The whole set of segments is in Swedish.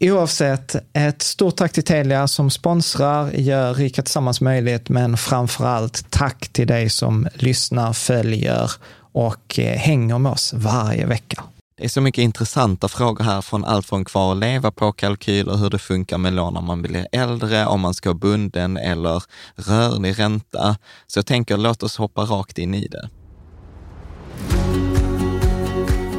Oavsett, ett stort tack till Telia som sponsrar, gör Rika Tillsammans möjligt, men framför allt tack till dig som lyssnar, följer och eh, hänger med oss varje vecka. Det är så mycket intressanta frågor här från allt från kvar att leva på kalkyler, hur det funkar med lån när man blir äldre, om man ska ha bunden eller rörlig ränta. Så jag tänker, låt oss hoppa rakt in i det.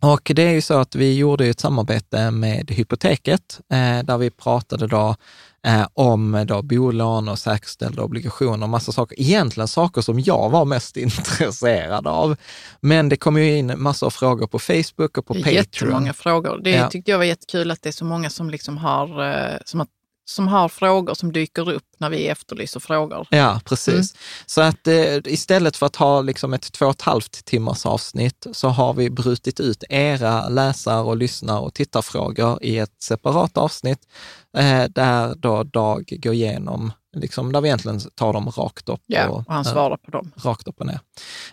Och det är ju så att vi gjorde ett samarbete med Hypoteket, eh, där vi pratade då eh, om då bolån och säkerställda obligationer och massa saker. Egentligen saker som jag var mest intresserad av. Men det kom ju in massor av frågor på Facebook och på Patreon. Jättemånga frågor. Det Ja. tyckte jag var jättekul att det är så många som, liksom har, eh, som, har, som har frågor som dyker upp när vi efterlyser frågor. Ja, precis. Så att eh, istället för att ha liksom ett två och ett halvt timmars avsnitt så har vi brutit ut era läsar och lyssnar och tittarfrågor i ett separat avsnitt eh, där då Dag går igenom, liksom, där vi egentligen tar dem rakt upp. Ja, och, och han eh, svarar på dem. rakt upp och ner.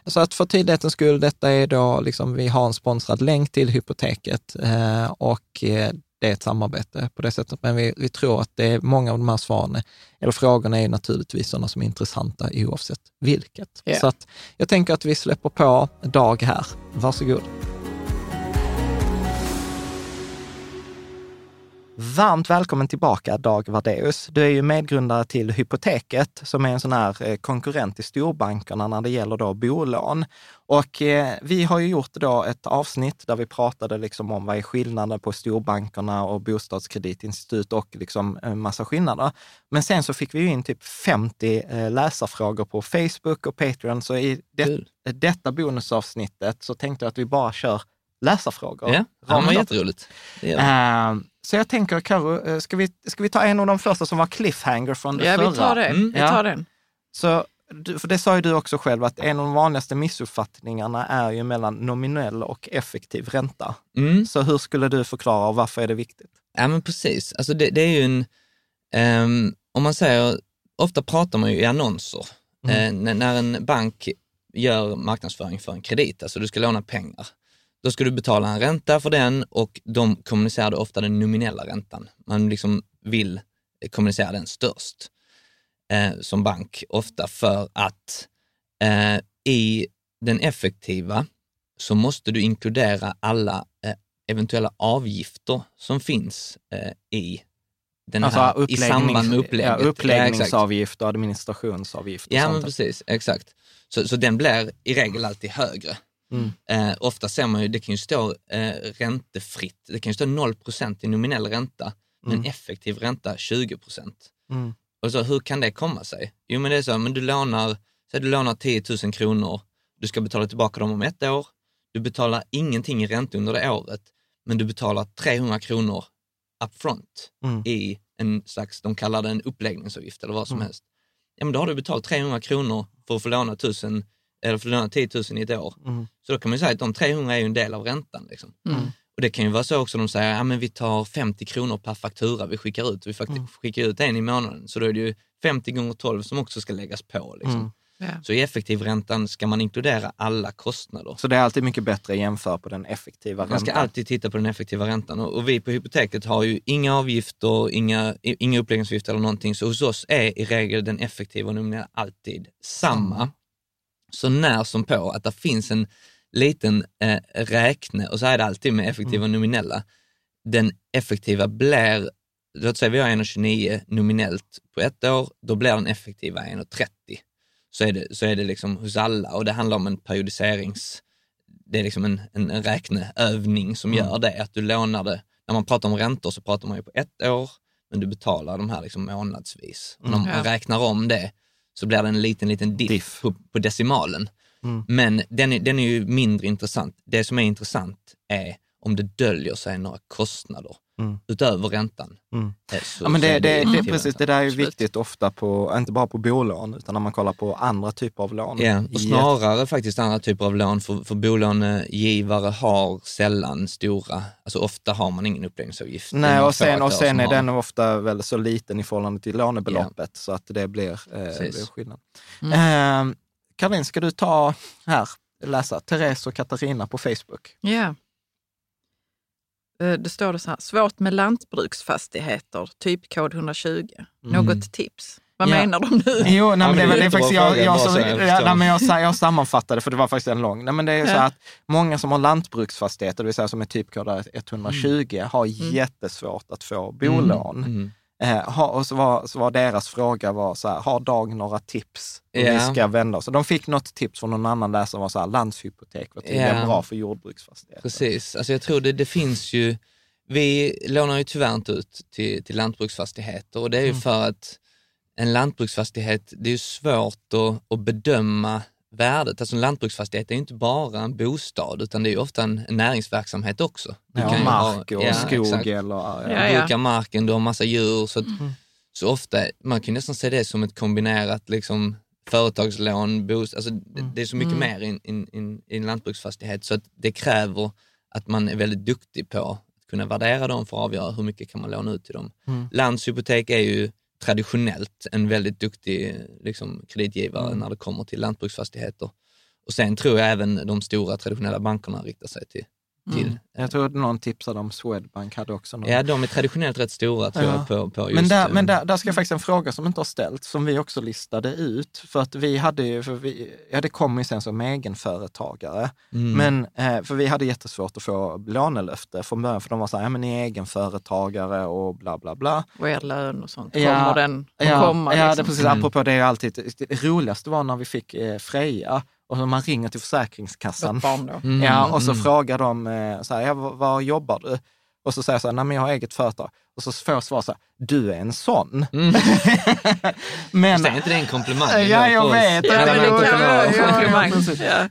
Så att för tydlighetens skull, detta är då, liksom, vi har en sponsrad länk till Hypoteket eh, och eh, det är ett samarbete på det sättet. Men vi, vi tror att det är många av de här svaren, eller frågorna är naturligtvis sådana som är intressanta oavsett vilket. Ja. Så att jag tänker att vi släpper på Dag här. Varsågod. Varmt välkommen tillbaka Dag Vardeus. Du är ju medgrundare till Hypoteket som är en sån här eh, konkurrent till storbankerna när det gäller då bolån. Och eh, vi har ju gjort då ett avsnitt där vi pratade liksom om vad är skillnaden på storbankerna och bostadskreditinstitut och liksom en massa skillnader. Men sen så fick vi ju in typ 50 eh, läsarfrågor på Facebook och Patreon, så i det, detta bonusavsnittet så tänkte jag att vi bara kör läsarfrågor. Ja, men upp. jätteroligt. Det. Eh, så jag tänker, Karo, eh, ska vi, ska vi ta en av de första som var cliffhanger från det Ja, förra? vi tar det. Mm. Vi tar den. Så, för det sa ju du också själv, att en av de vanligaste missuppfattningarna är ju mellan nominell och effektiv ränta. Mm. Så hur skulle du förklara och varför är det viktigt? Ja men precis, alltså det, det är ju en, ehm, om man säger, ofta pratar man ju i annonser. Eh, när, när en bank gör marknadsföring för en kredit, alltså du ska låna pengar, då ska du betala en ränta för den och de kommunicerar då ofta den nominella räntan. Man liksom vill kommunicera den störst eh, som bank, ofta för att eh, i den effektiva så måste du inkludera alla eh, eventuella avgifter som finns eh, i den här, i samband med upplägget. ja, uppläggningsavgift och administrationsavgift. Och Ja, men precis. Exakt. Så, så den blir i regel alltid högre. Mm. Eh, ofta ser man ju, det kan ju stå eh, räntefritt, det kan ju stå 0% i nominell ränta, men effektiv ränta 20 Mm. Och så, hur kan det komma sig? Jo, men det är så, men du lånar, så du lånar 10 000 kronor, du ska betala tillbaka dem om ett år, du betalar ingenting i ränta under det året, men du betalar 300 kronor upfront Mm. i en slags, de kallar det en uppläggningsavgift eller vad som helst. Ja, men då har du betalt 300 kronor för att få låna 1000, eller få låna 10 000 i ett år. Mm. Så då kan man ju säga att de 300 är ju en del av räntan. Liksom. Och det kan ju vara så också, de säger, ja men vi tar 50 kronor per faktura vi skickar ut. Vi fakt- skickar ut en i månaden, så då är det ju 50 gånger 12 som också ska läggas på. Liksom. Ja. Så i effektivräntan ska man inkludera alla kostnader. Så det är alltid mycket bättre att jämföra på den effektiva Man ska räntan. alltid titta på den effektiva räntan och, och vi på hypoteket har ju inga avgifter, inga, inga uppläggningsavgifter eller någonting. Så hos oss är i regel den effektiva nominella alltid samma. Så när som på att det finns en liten eh, räkne, och så är det alltid med effektiva och nominella, den effektiva blir, låt säga vi har 1,29 nominellt på ett år, då blir den effektiva 1,30. Så är det, så är det liksom hos alla och det handlar om en periodiserings, det är liksom en, en, en räkneövning som gör det, att du lånar det, när man pratar om räntor så pratar man ju på ett år, men du betalar de här liksom månadsvis. Och när man räknar om det så blir det en liten, liten diff, Diff. På, på decimalen. Mm. Men den är, den är ju mindre intressant. Det som är intressant är om det döljer sig några kostnader Mm. utöver räntan. Mm. Eh, så- Ja, men det, är det, det, effektiv precis, det där är ju Absolut. viktigt ofta på, inte bara på bolån, utan när man kollar på andra typer av lån. Ja, och snarare faktiskt andra typer av lån, för, för bolånegivare har sällan stora, alltså ofta har man ingen uppläggningsavgift. Det Nej, och sen, och sen är har den ofta väl så liten i förhållande till lånebeloppet så att det blir, eh, blir skillnad. Eh, Karin, ska du ta här, läsa Therese och Katarina på Facebook? Ja. Eh, Det står det så här, svårt med lantbruksfastigheter, typkod 120. Något tips? Vad Ja. menar de nu? Jo, nej, men det, det var- är det är jättebra faktiskt, jag, jag, som, så jag nej, men jag, jag sammanfattade för det var faktiskt en lång. Nej, men det är ju så att många som har lantbruksfastigheter, det vill säga som är typkodade 120, har jättesvårt att få bolån. Mm. Eh, och så var, så var deras fråga var så här, har Dag några tips hur vi Ja. ska vända oss? De fick något tips från någon annan läsare, var så här, landshypotek var tydligen Ja. bra för jordbruksfastigheter. Precis, alltså jag tror det, det finns ju, vi lånar ju tyvärr inte ut till, till lantbruksfastigheter och det är ju för att en lantbruksfastighet, det är ju svårt att, att bedöma värdet. Alltså en lantbruksfastighet är inte bara en bostad utan det är ofta en, näringsverksamhet också. Du Ja, kan ju ha- mark och ja, skog exakt. eller... Ja, Ja, Du brukar marken, du har massa djur. Så, att, så ofta, man kan ju nästan se det som ett kombinerat liksom, företagslån, bost, alltså, det, det är så mycket mer i, en lantbruksfastighet så att det kräver att man är väldigt duktig på att kunna värdera dem för att avgöra hur mycket kan man låna ut till dem. Landshypotek är ju traditionellt en väldigt duktig liksom, kreditgivare när det kommer till lantbruksfastigheter. Och sen tror jag även de stora traditionella bankerna riktar sig till, till Jag tror att någon tipsade om Swedbank hade också någon. Ja, de är traditionellt rätt stora tror Ja. jag på, på just... Men, där, eh, men där, där ska jag faktiskt en fråga som inte har ställts, som vi också listade ut. För att vi hade ju, för vi, ja det kom ju sen som egenföretagare. Mm. Men, eh, för vi hade jättesvårt att få lånelöfte från början, för de var så här, ja men ni är egenföretagare och bla bla bla. Och er lön och sånt, Ja, kommer den att Ja, komma? ja liksom? det, precis. Apropå det är alltid, det roligaste var när vi fick eh, Freja och så man ringer till Försäkringskassan. Vårt barn då. Mm, Ja, och så mm. frågar de, eh, så här, ja, vad jobbar du? Och så säger jag så här, nej men jag har eget företag. Och så får jag svar så här, du är en sån. Mm. men, Fast är inte det en komplimang? Ja, jag vet.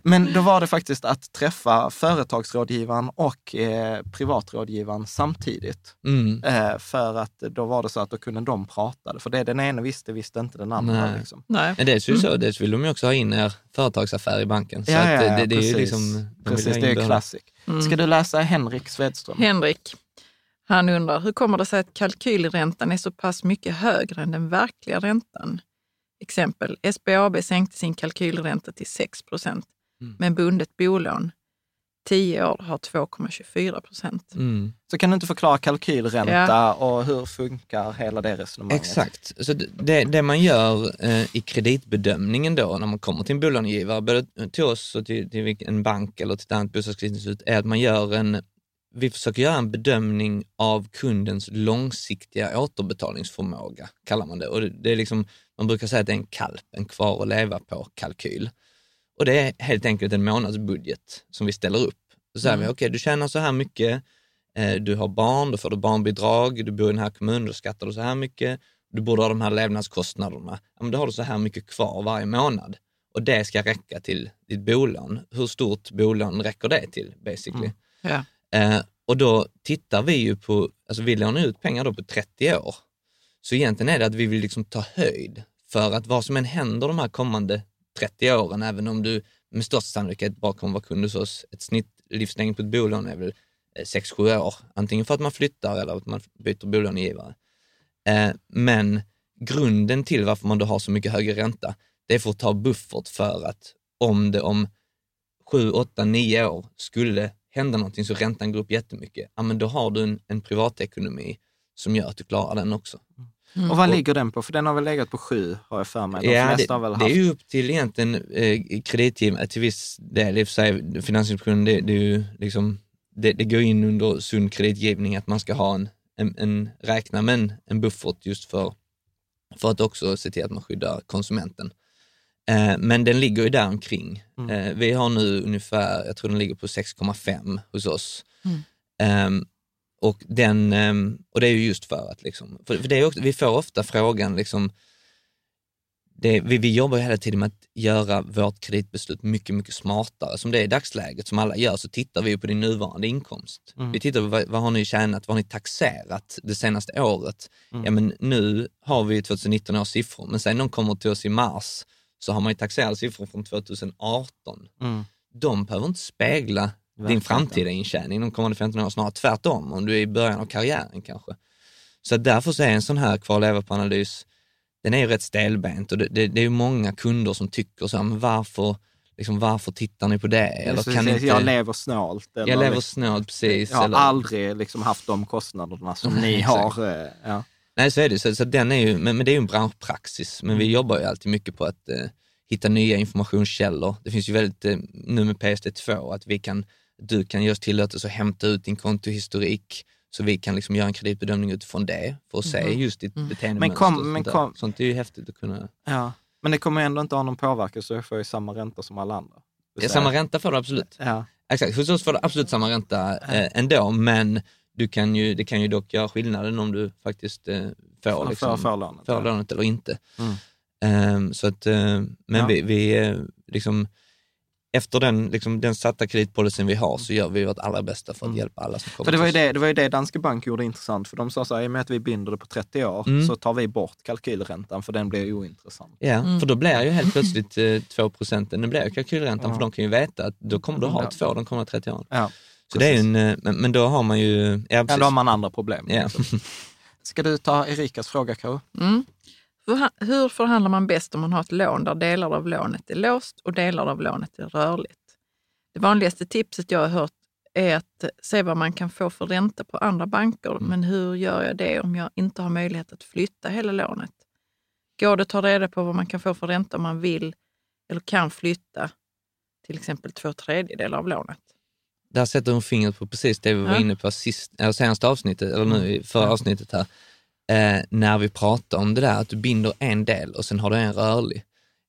Men det då var det faktiskt att träffa företagsrådgivaren och eh, privatrådgivaren samtidigt. Mm. Eh, för att då var det så att då kunde de prata. För det den ena visste, visste inte den andra. Nej. Liksom. Nej. Men dels, vill så, dels vill de ju också ha in er företagsaffär i banken. Så Ja, ja, det, ja, det, det är ju precis. liksom... de Precis, det är båda. classic. Ska du läsa Henrik Svedström? Henrik, han undrar, hur kommer det sig att kalkylräntan är så pass mycket högre än den verkliga räntan? Exempel, SBAB sänkte sin kalkylränta till 6 procent, Mm. men bundet bolån 10 år har 2,24 procent. Mm. Så kan du inte förklara kalkylränta och hur funkar hela det resonemanget? Exakt. Så det- det, man gör eh, i kreditbedömningen då när man kommer till en bolånegivare, både till oss och till, till vilken- en bank eller till ett annat bostadskreditinstitut, är att man gör en, vi försöker göra en bedömning av kundens långsiktiga återbetalningsförmåga, kallar man det. Och det, är liksom, man brukar säga att det är en kalp, en kvar att leva på-kalkyl. Och det är helt enkelt en månadsbudget som vi ställer upp. Så säger vi, okej du tjänar så här mycket, eh, du har barn, då får du barnbidrag, du bor i den här kommunen, då skattar du så här mycket, du borde ha de här levnadskostnaderna, ja, men då har du så här mycket kvar varje månad. Och det ska räcka till ditt bolån. Hur stort bolån räcker det till basically? Ja. Eh, och då tittar vi ju på, alltså vi lånar ut pengar då på 30 år. Så egentligen är det att vi vill liksom ta höjd för att vad som än händer de här kommande 30 åren, även om du med största sannolikhet bara kommer vara kund hos oss, ett snittlivslängd på ett bolån är väl eh, 6-7 år, antingen för att man flyttar eller att man byter bolånegivare. Eh, men grunden till varför man då har så mycket högre ränta, det är för att ta buffert för att om det om 7, 8, 9 år skulle hända någonting så räntan går upp jättemycket, ja men då har du en, en privatekonomi som gör att du klarar den också. Och vad ligger den på? För den har väl legat på sju, har jag för mig. De Ja, det, väl det haft... är ju upp till egentligen eh, kreditgivare till viss del. I och för sig, Finansinspektionen, det, det, är ju liksom, det, det går in under sund kreditgivning att man ska ha en, en, en räkna med en, en buffert just för, för att också se till att man skyddar konsumenten. Eh, men den ligger ju där omkring. Eh, vi har nu ungefär, jag tror den ligger på 6,5 hos oss. Ehm, och, den, ehm, och det är ju just för att, liksom, för, för det är också, vi får ofta frågan, liksom, det, vi, vi jobbar hela tiden med att göra vårt kreditbeslut mycket, mycket smartare. Som det är i dagsläget, som alla gör, så tittar vi på din nuvarande inkomst. Vi tittar på vad, vad har ni tjänat, vad har ni taxerat det senaste året? Ja men nu har vi 2019 års siffror, men sen de kommer till oss i mars så har man ju taxerade siffror från 2018. Mm. De behöver inte spegla din framtida intjäning de kommande 15 åren, snarare tvärtom om du är i början av karriären kanske. Så därför så är en sån här kvar leva på analys, den är ju rätt stelbent och det, det, det är ju många kunder som tycker så här, men varför, liksom, varför tittar ni på det? Eller kan säger, inte, Jag lever snålt. Eller jag lever liksom, snålt precis. jag har eller, aldrig liksom haft de kostnaderna som ni har. eh, Ja. Nej, så är det. Så, så den är ju, men, men det är ju en branschpraxis. Men vi jobbar ju alltid mycket på att eh, hitta nya informationskällor. Det finns ju väldigt, eh, nu med PSD2, att vi kan, du kan ge oss tillåtelse att hämta ut din kontohistorik så vi kan liksom göra en kreditbedömning utifrån det för att se just ditt beteende. Men kom- men kom- Sånt är ju häftigt att kunna... Ja. Men det kommer ändå inte ha någon påverkan så jag får ju samma ränta som alla andra. Ja, samma ränta får du absolut. Ja. Exakt, hos oss får du absolut samma ränta eh, ändå, men du kan ju, det kan ju dock göra skillnaden om du faktiskt eh, får, Får- liksom, får- får lånet, får ja. lånet eller inte. Mm. Ehm, så att, eh, men Ja. vi, vi eh, liksom, efter den, liksom, den satta kreditpolicyn vi har så gör vi vårt allra bästa för att hjälpa alla som kommer Mm. För det var, ju det, det var ju det Danske Bank gjorde intressant, för de sa så här, i och med att vi binder det på 30 år Mm. så tar vi bort kalkylräntan för den blir ointressant. Ja, för då blir ju helt plötsligt eh, 2 procenten, det blir ju kalkylräntan, för de kan ju veta att då kommer du ha Ja. två de kommande 30 åren. Ja. Så det är en, eh, men, men då har man ju... Ja, Ja, då har man andra problem. Ja. Ska du ta Erikas fråga, Karo? Mm. Hur förhandlar man bäst om man har ett lån där delar av lånet är låst och delar av lånet är rörligt? Det vanligaste tipset jag har hört är att se vad man kan få för ränta på andra banker. Men hur gör jag det om jag inte har möjlighet att flytta hela lånet? Går det att ta reda på vad man kan få för ränta om man vill eller kan flytta till exempel två tredjedelar av lånet? Där sätter hon fingret på precis det vi var Ja. inne på sist, eller senaste avsnittet, eller nu i förra avsnittet här. Eh, när vi pratar om det där att du binder en del och sen har du en rörlig.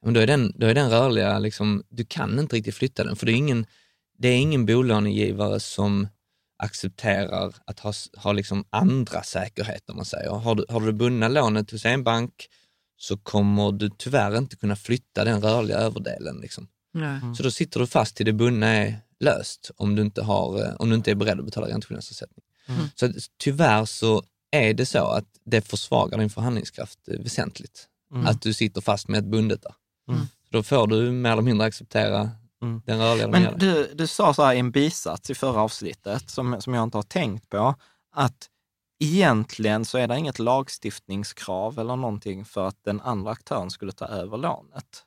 Men då är den, då är den rörliga, liksom, du kan inte riktigt flytta den för det är ingen, det är ingen bolånegivare som, accepterar att ha, ha liksom andra säkerheter, om man säger. Har du, har du bundna lånet hos en bank så kommer du tyvärr inte kunna flytta den rörliga överdelen. Liksom. Nej. Så då sitter du fast till det bundna är löst om du inte, har, eh, om du inte är beredd att betala ränteskillnadsersättning. Mm. Så tyvärr så är det så att det försvagar din förhandlingskraft eh, väsentligt. Mm. Att du sitter fast med ett bundet där. Mm. Då får du mer eller mindre acceptera Mm. den rörliga Men du, du sa så här i en bisats i förra avsnittet, som, som jag inte har tänkt på, att egentligen så är det inget lagstiftningskrav eller någonting för att den andra aktören skulle ta över lånet.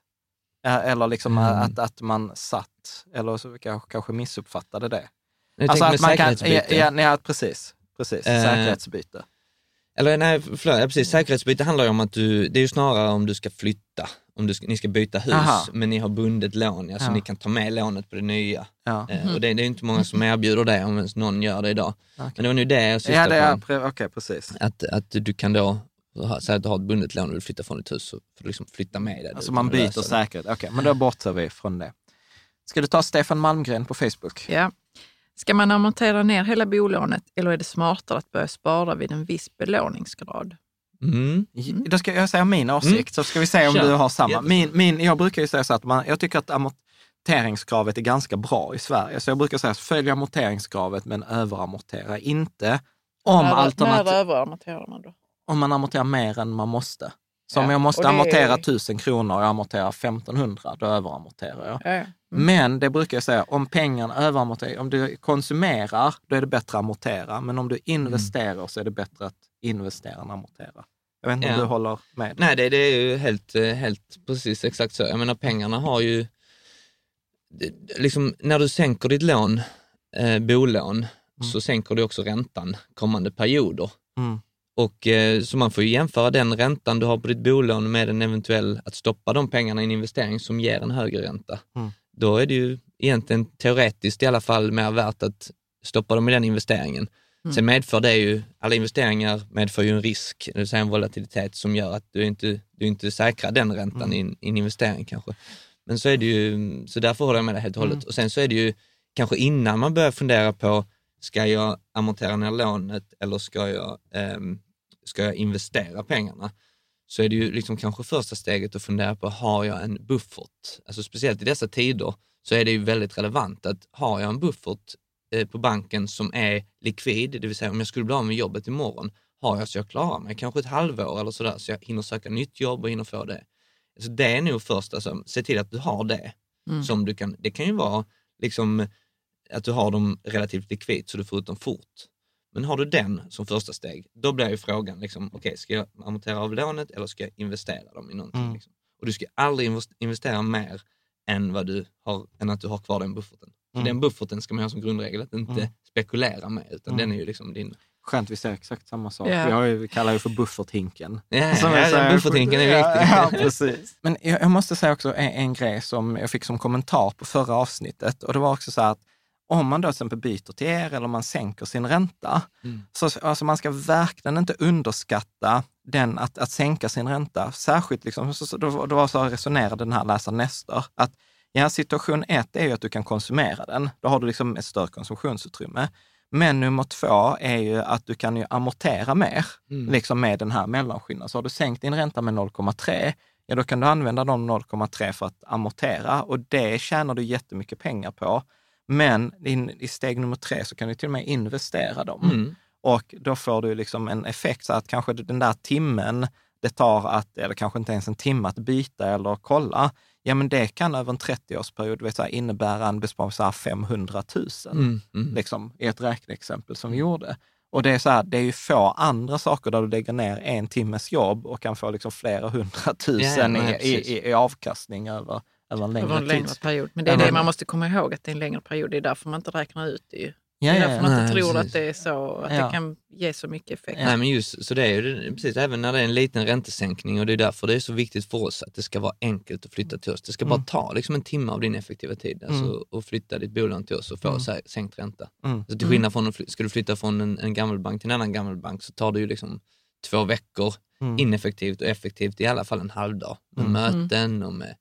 Eller liksom Mm. att, att man satt, eller så kanske, kanske missuppfattade det. Jag Alltså att man kan, ja, ja, ja, precis. Precis, Eh, säkerhetsbyte. Eller nej, förlåt, ja, precis. Säkerhetsbyte handlar ju om att du, det är ju snarare om du ska flytta, om du ska, ni ska byta hus, Aha. men ni har bundet lån, alltså Ja. ni kan ta med lånet på det nya. Ja. Eh, och det, det är inte många som erbjuder det, om ens någon gör det idag. Okej. Men det var nu det jag Ja, syftade det är, på. okej, precis. Att, att du kan då, ha- säg att du har ett bundet lån och du flyttar från ditt hus, så får du liksom flytta med det. Alltså man byter säkerhet. Okej, men då bortser vi från det. Ska du ta Stefan Malmgren på Facebook? Ja. Ska man amortera ner hela bolånet eller är det smartare att börja spara vid en viss belåningsgrad? Mm. Då ska jag säga min åsikt, så ska vi se om Kör. du har samma. Min, min, jag brukar ju säga så att man, jag tycker att amorteringskravet är ganska bra i Sverige. Så jag brukar säga, följ amorteringskravet men överamortera inte. Om, när, alternativ, när överamorterar man då? om man amorterar mer än man måste. Så om Ja, jag måste det är- amortera 1000 kronor och jag amorterar 1500, då överamorterar jag. Ja, ja. Men det brukar jag säga, om pengarna överamorterar, om du konsumerar, då är det bättre att amortera. Men om du investerar så är det bättre att investera än amortera. Jag vet inte om Ja. du håller med? Nej, det, det är ju helt, eh, helt precis exakt så. Jag menar pengarna har ju, liksom när du sänker ditt lån, eh, bolån, så sänker du också räntan kommande perioder. Mm. Och eh, så man får ju jämföra den räntan du har på ditt bolån med en eventuell, att stoppa de pengarna i en investering som ger en högre ränta. Mm. Då är det ju egentligen teoretiskt i alla fall mer värt att stoppa dem i den investeringen. Sen medför det ju, alla investeringar medför ju en risk, det vill säga en volatilitet som gör att du inte, du inte säkrar den räntan i, en, i en investering kanske. Men så är det ju, så därför håller jag med dig helt och hållet. Och sen så är det ju kanske innan man börjar fundera på, ska jag amortera ner lånet eller ska jag, ehm, ska jag investera pengarna? Så är det ju liksom kanske första steget att fundera på, har jag en buffert? Alltså speciellt i dessa tider så är det ju väldigt relevant att har jag en buffert eh, på banken som är likvid, det vill säga om jag skulle bli av med jobbet imorgon, har jag så jag klarar mig kanske ett halvår eller sådär, så jag hinner söka nytt jobb och hinner få det. Så det är nog först, alltså, se till att du har det. Mm. Som du kan, det kan ju vara liksom, att du har dem relativt likvid så du får ut dem fort. Men har du den som första steg, då blir ju frågan, liksom, okej, ska jag amortera av lånet eller ska jag investera dem i någonting? Mm. Liksom? Och du ska aldrig invest- investera mer än, vad du har, än att du har kvar den bufferten. Mm. den bufferten ska man ha som grundregel att inte Mm. spekulera med, utan Mm. den är ju liksom din... Skönt, vi säger exakt samma sak. Ja. Vi, har ju, vi kallar ju för bufferthinken. Som ja, bufferthinken är viktig. Ja, precis. Men jag, jag måste säga också en, en grej som jag fick som kommentar på förra avsnittet. Och det var också så här att om man då till exempel byter till er eller man sänker sin ränta, Mm. så alltså man ska verkligen inte underskatta den att, att sänka sin ränta. Särskilt, liksom, så, så, då, då så resonerade den här läsaren Nestor, att ja, situation ett är ju att du kan konsumera den. Då har du liksom ett större konsumtionsutrymme. Men nummer två är ju att du kan ju amortera mer, Mm. liksom med den här mellanskillnaden. Så har du sänkt din ränta med 0,3, ja då kan du använda de 0,3 för att amortera och det tjänar du jättemycket pengar på. Men in, i steg nummer tre så kan du till och med investera dem. Mm. Och då får du liksom en effekt så att kanske den där timmen det tar att, eller kanske inte ens en timme att byta eller kolla, ja men det kan över en 30-årsperiod vet, så här, innebära en besparing på så här 500 000, Mm. Mm. liksom, i ett räkneexempel som vi gjorde. Och det är så här, det är ju få andra saker där du lägger ner en timmes jobb och kan få liksom flera hundratusen Ja, ja, i, i, i avkastning över, över en längre Över en längre period. Men det är det man måste komma ihåg, att det är en längre period. Det är därför man inte räknar ut det. Ju. Ja, det är därför man inte Nej, tror precis. att det är så, att Ja. det kan ge så mycket effekt. Nej men just så det är ju det- precis, även när det är en liten räntesänkning och det är därför det är så viktigt för oss att det ska vara enkelt att flytta till oss. Det ska bara Mm. ta liksom en timme av din effektiva tid alltså, Mm. och flytta ditt bolån till oss och få Mm. sä- sänkt ränta. Mm. Så till skillnad från, ska du flytta från en, en gammal bank till en annan gammal bank så tar det ju liksom två veckor Mm. ineffektivt och effektivt i alla fall en halv dag med Mm. möten och med,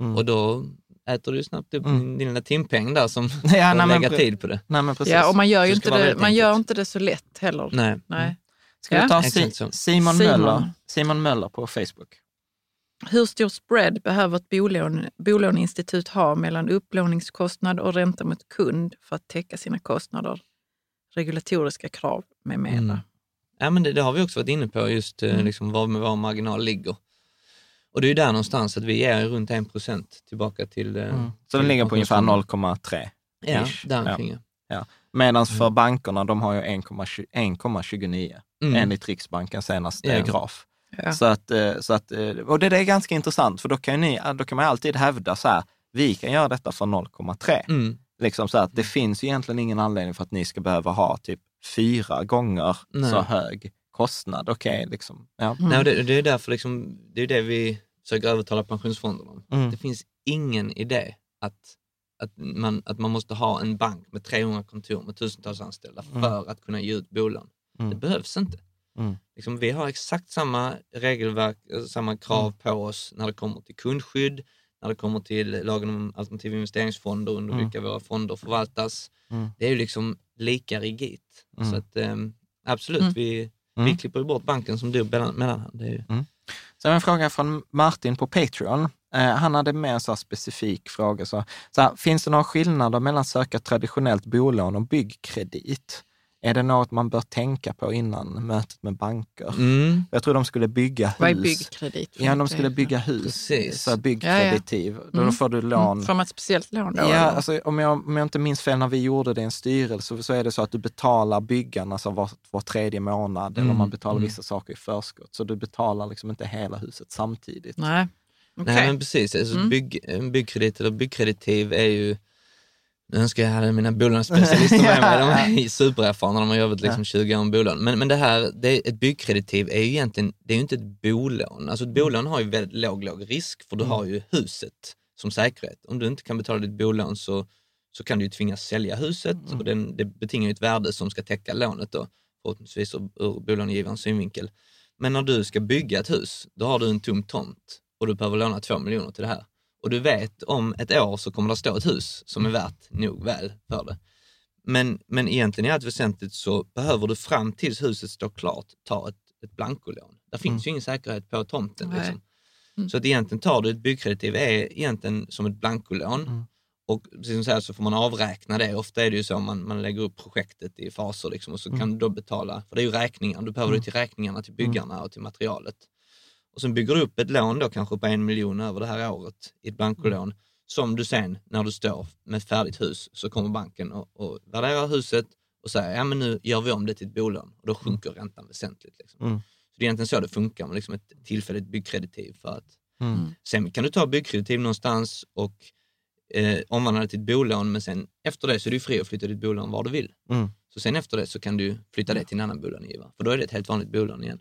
Mm. och då äter du snabbt upp Mm. din, lilla timpeng där som Ja, får nej, lägga tid på det. Nej, men precis. Ja, och man gör ju inte det, man gör inte det så lätt heller. Nej. Nej. Ska vi Ja, ta exakt si-. Simon, Simon. Möller, Simon Möller på Facebook? Hur stor spread behöver ett bolån, bolåneinstitut ha mellan upplåningskostnad och ränta mot kund för att täcka sina kostnader, regulatoriska krav med mera? Mm. Ja, men det, det har vi också varit inne på, just eh, Mm. liksom, var med vår marginal ligger. Och det är ju där någonstans att vi ger runt 1 procent tillbaka till... eh, Mm. Så den ligger på ungefär pensionsfonden. 0,3. Ja, däromkring. Ja. Medan för Mm. bankerna, de har ju 1,20 1,29 Mm. enligt Riksbankens senaste Ja. graf. Ja. Så att, eh, så att, eh, och det, det är ganska intressant, för då kan, ni, då kan man alltid hävda så här, vi kan göra detta för 0,3. Mm. Liksom så att det finns ju egentligen ingen anledning för att ni ska behöva ha typ fyra gånger Nej. så hög kostnad. Okej, liksom. Ja. Mm. Nej, det, det är därför liksom, det är det vi försöker övertala pensionsfonderna om. Mm. Det finns ingen idé att, att, man, att man måste ha en bank med 300 kontor med tusentals anställda för att kunna ge ut bolån. Mm. Det behövs inte. Mm. Liksom, vi har exakt samma regelverk, samma krav Mm. på oss när det kommer till kundskydd, när det kommer till lagen om alternativa investeringsfonder under Mm. vilka våra fonder förvaltas. Mm. Det är ju liksom lika rigid. Mm. Så att, ehm, absolut, Mm. vi, Mm. vi klipper ju bort banken som du mellan, mellanhand. Det är ju, Sen en fråga från Martin på Patreon. Eh, han hade med en så specifik fråga. Så, så här, finns det några skillnader mellan att söka traditionellt bolån och byggkredit? Är det något man bör tänka på innan mötet med banker? mm. Jag tror de skulle bygga hus. Vad är byggkredit? Ja, de skulle bygga hus. Precis. Så byggkreditiv. Då Mm. får du lån. Får man ett speciellt lån då? Ja, eller? alltså, om, jag, om jag inte minns fel när vi gjorde det i en styrelse så är det så att du betalar byggarna så var, var tredje månad eller Mm, man betalar mm. vissa saker i förskott. Så du betalar liksom inte hela huset samtidigt. Nej. Okej. Nej men precis, alltså Mm. bygg, byggkredit eller byggkreditiv är ju, nu önskar jag hade mina bolånespecialister med mig, de är supererfarna, de har jobbat liksom 20 år med bolån. Men, men det här, det är, ett byggkreditiv är ju egentligen, det är ju inte ett bolån. Alltså ett bolån har ju väldigt låg, låg risk för du har ju huset som säkerhet. Om du inte kan betala ditt bolån så, så kan du ju tvingas sälja huset och den, det betingar ju ett värde som ska täcka lånet då, förhoppningsvis ur, ur bolånegivarens synvinkel. Men när du ska bygga ett hus, då har du en tom tomt och du behöver låna två miljoner till det här. Och du vet om ett år så kommer det stå ett hus som är värt nog väl för det. Men, men egentligen i allt väsentligt så behöver du fram tills huset står klart ta ett, ett blankolån. Där finns ju ingen säkerhet på tomten. Liksom. Mm. Så att egentligen tar du ett byggkreditiv är egentligen som ett blankolån. Mm. Och precis som så, här så får man avräkna det. Ofta är det ju så man, man lägger upp projektet i faser liksom, och så kan du då betala, för det är ju räkningar, du behöver det till räkningarna till byggarna och till materialet. Och sen bygger du upp ett lån då kanske på en miljon över det här året i ett blankolån som du sen när du står med ett färdigt hus så kommer banken och, och värderar huset och säger ja men nu gör vi om det till ett bolån och då sjunker räntan väsentligt. Liksom. Mm. Så det är egentligen så det funkar med liksom ett tillfälligt byggkreditiv. För att, Mm. Sen kan du ta byggkreditiv någonstans och eh, omvandla det till ett bolån men sen efter det så är du fri att flytta ditt bolån var du vill. Mm. Så sen efter det så kan du flytta det till en annan bolånegivare för då är det ett helt vanligt bolån igen.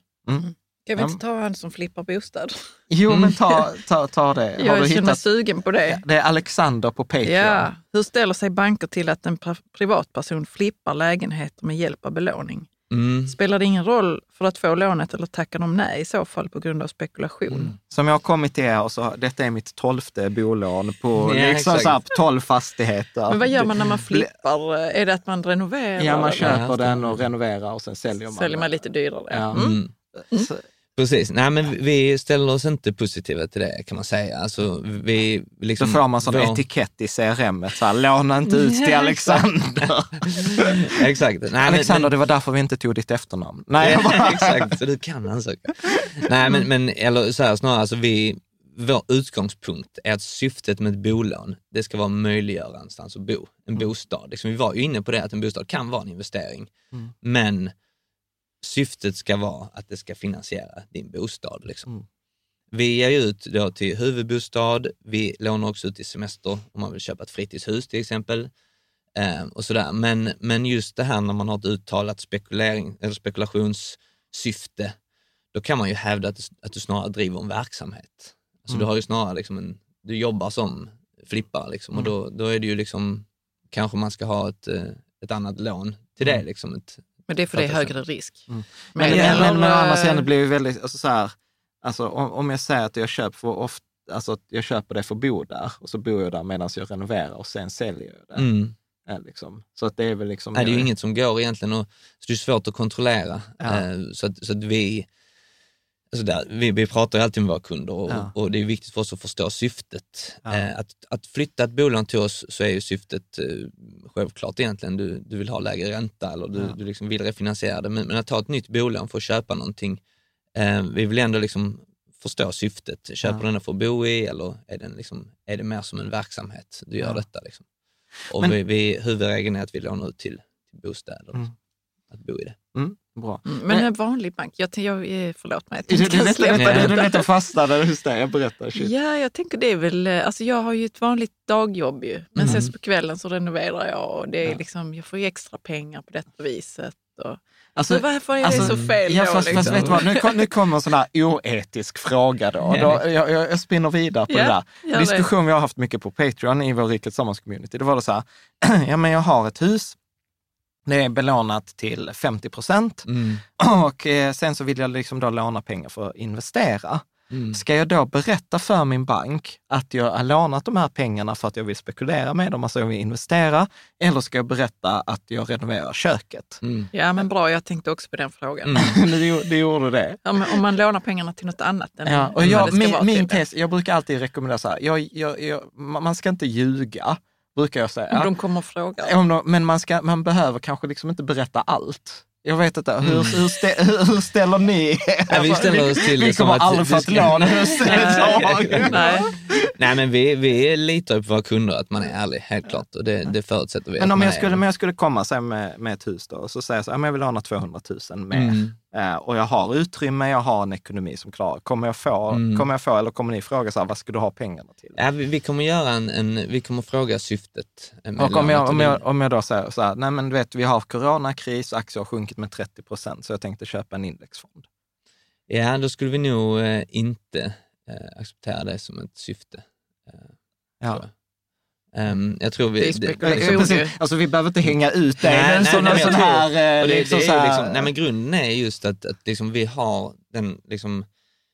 Kan vi inte ta han som flippar bostad? Jo, men ta, ta, ta det. Har Jag du känner hittat? sugen på det. Det är Alexander på Patreon. Ja. Hur ställer sig banker till att en pri- privatperson flippar lägenheter med hjälp av belåning? Mm. Spelar det ingen roll för att få lånet eller tackar de nej i så fall på grund av spekulation? Mm. Som jag har kommit till er och så, detta är mitt tolfte bolån på Ja, liksom så här, 12 fastigheter. Men vad gör man när man flippar? Är det att man renoverar? Ja, man köper den och renoverar och sen säljer man Säljer man lite dyrare? Ja. Mm. Mm. Så- Precis, nej men vi ställer oss inte positiva till det kan man säga. Alltså, vi, Så liksom, får man sån vår- etikett i CRM, så här, låna inte ut till Alexander. Exakt. Nej, men- Alexander, det var därför vi inte tog ditt efternamn. Nej. Exakt, så du kan ansöka. Nej, men, men eller så här, snarare, alltså vi, vår utgångspunkt är att syftet med ett bolån, det ska vara att möjliggöra någonstans att bo, en bostad. Liksom, vi var ju inne på det, att en bostad kan vara en investering, men syftet ska vara att det ska finansiera din bostad. Liksom. Mm. Vi ger ju ut då till huvudbostad, vi lånar också ut till semester om man vill köpa ett fritidshus till exempel. Eh, och sådär. Men, men just det här när man har ett uttalat spekulering, eller spekulationssyfte, då kan man ju hävda att, du- att du snarare driver en verksamhet. Alltså du har ju snarare liksom en, du jobbar som flippare liksom, och då, då är det ju liksom, kanske man ska ha ett, eh, ett annat lån till det. Liksom, ett, Men det är för det är högre risk. Men, Men, men, eller, men, å andra sidan, det eh, blir ju väldigt, alltså så här, alltså, om, om jag säger att jag köper, för ofta, alltså, att jag köper det för att bo där och så bor jag där medan jag renoverar och sen säljer jag det. Mm. Ja, liksom. Så att det är väl liksom... Nej, det är ju inget som går egentligen och så det är svårt att kontrollera. Ja. Eh, Så, att, så att vi, alltså där, vi, vi pratar ju alltid med våra kunder och, Ja. och det är viktigt för oss att förstå syftet. Ja. Eh, Att, att flytta ett bolån till oss så är ju syftet eh, självklart egentligen, du, du vill ha lägre ränta eller du, Ja. du liksom vill refinansiera det. Men, men att ta ett nytt bolån för att köpa någonting, eh, vi vill ändå liksom förstå syftet. Köper Ja. den för att bo i eller är, den liksom, är det mer som en verksamhet du gör detta? Liksom? Och Men- vi, vi, huvudregeln är att vi lånar ut till, till bostäder, Mm. att bo i det. Mm, bra. Mm, Men en vanlig bank, jag, jag, eh, förlåt mig. Jag du, släppa du, detta. du, du, du fastnade hos dig, jag berättar. Shit. Ja, jag tänker det är väl, eh, alltså jag har ju ett vanligt dagjobb ju, men sen så på kvällen så renoverar jag och det är Ja. liksom, jag får ju extra pengar på detta viset. Och, Alltså, så varför är alltså, det så fel Ja, då? fast, liksom? fast vet du vad, nu, kom, nu kommer en sån här oetisk fråga då. då jag, jag, spinner vidare på Ja, det där. det. Diskussion vi har haft mycket på Patreon i vår Rikets Sammans-community. Det var det så här, ja men jag har ett hus, det är belånat till 50 procent Mm. och eh, sen så vill jag liksom då låna pengar för att investera. Mm. Ska jag då berätta för min bank att jag har lånat de här pengarna för att jag vill spekulera med dem, alltså jag vill investera, eller ska jag berätta att jag renoverar köket? Mm. Ja, men bra, jag tänkte också på den frågan. Mm. du, gjorde- du gjorde det? Ja, om man lånar pengarna till något annat än Ja, och jag, det ska min, vara min tes, jag brukar alltid rekommendera så här, jag, jag, jag, man ska inte ljuga, brukar jag säga. Om de kommer och frågar. Om de, men man, ska, man behöver kanske liksom inte berätta allt. Jag vet inte, hur, Mm. hur, stä, hur, ställer ni Ja, vi ställer oss till Vi liksom kommer att aldrig få ett lån? Nej. Nej men vi, vi litar på våra kunder att man är ärlig, helt klart. Och det, det förutsätter vi Men om jag, skulle, men jag skulle komma med, med ett hus då, och så säger jag så här, jag vill låna 200 000 mer. Mm. Eh, och jag har utrymme, jag har en ekonomi som klarar. Kommer jag få, Mm. kommer jag få eller kommer ni fråga så här, vad ska du ha pengarna till? Ja, vi, vi kommer göra en, en, vi kommer fråga syftet. eh, Och om jag, om, jag, om jag då säger så här, nej men du vet, vi har coronakris, aktier har sjunkit med 30 procent, så jag tänkte köpa en indexfond. Ja, då skulle vi nog eh, inte eh, acceptera det som ett syfte. Ja. Tror jag. Tror vi... Det det-. Ja, precis. Alltså vi behöver inte hänga ut det, Nej, men nej, som nej, sån tror- här... eh, Och det, liksom här- liksom, nej men grunden är just att, att liksom vi har den, liksom,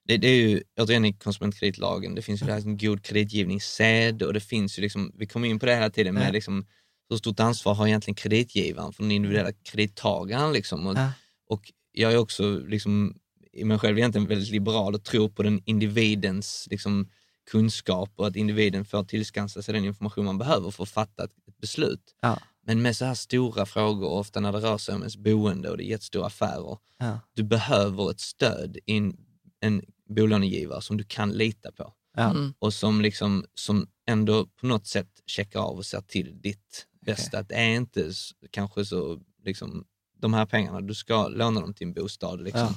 det, det är ju återigen i konsumentkreditlagen, det finns ju det här som god kreditgivningssed och det finns ju liksom, vi kommer in på det hela tiden med Ja. liksom, hur stort ansvar har egentligen kreditgivaren för den individuella kredittagaren liksom. Och, Ja. och jag är också liksom, i mig själv egentligen väldigt liberal och tror på den individens liksom, kunskap och att individen får tillskansa sig den information man behöver för att fatta ett, beslut. Ja. Men med så här stora frågor, ofta när det rör sig om ens boende och det är jättestora affärer, Ja. du behöver ett stöd i en, en bolånegivare som du kan lita på Ja. Mm. och som, liksom, som ändå på något sätt checkar av och ser till ditt bästa. Att det är inte kanske så, liksom, de här pengarna, du ska låna dem till en bostad. Liksom. Ja.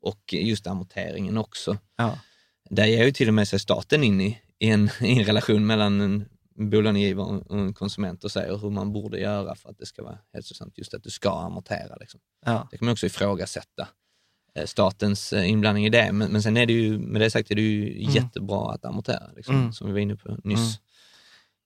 Och just amorteringen också. Där ger ju till och med sig staten in i, i, en, i en relation mellan en bolånegivare och en konsument och säger hur man borde göra för att det ska vara hälsosamt. Just att du ska amortera. Liksom. Ja. Det kan man också ifrågasätta eh, statens eh, inblandning i det. Men, men sen är det ju, med det sagt är det ju jättebra att amortera, liksom, Mm. som vi var inne på nyss. Mm.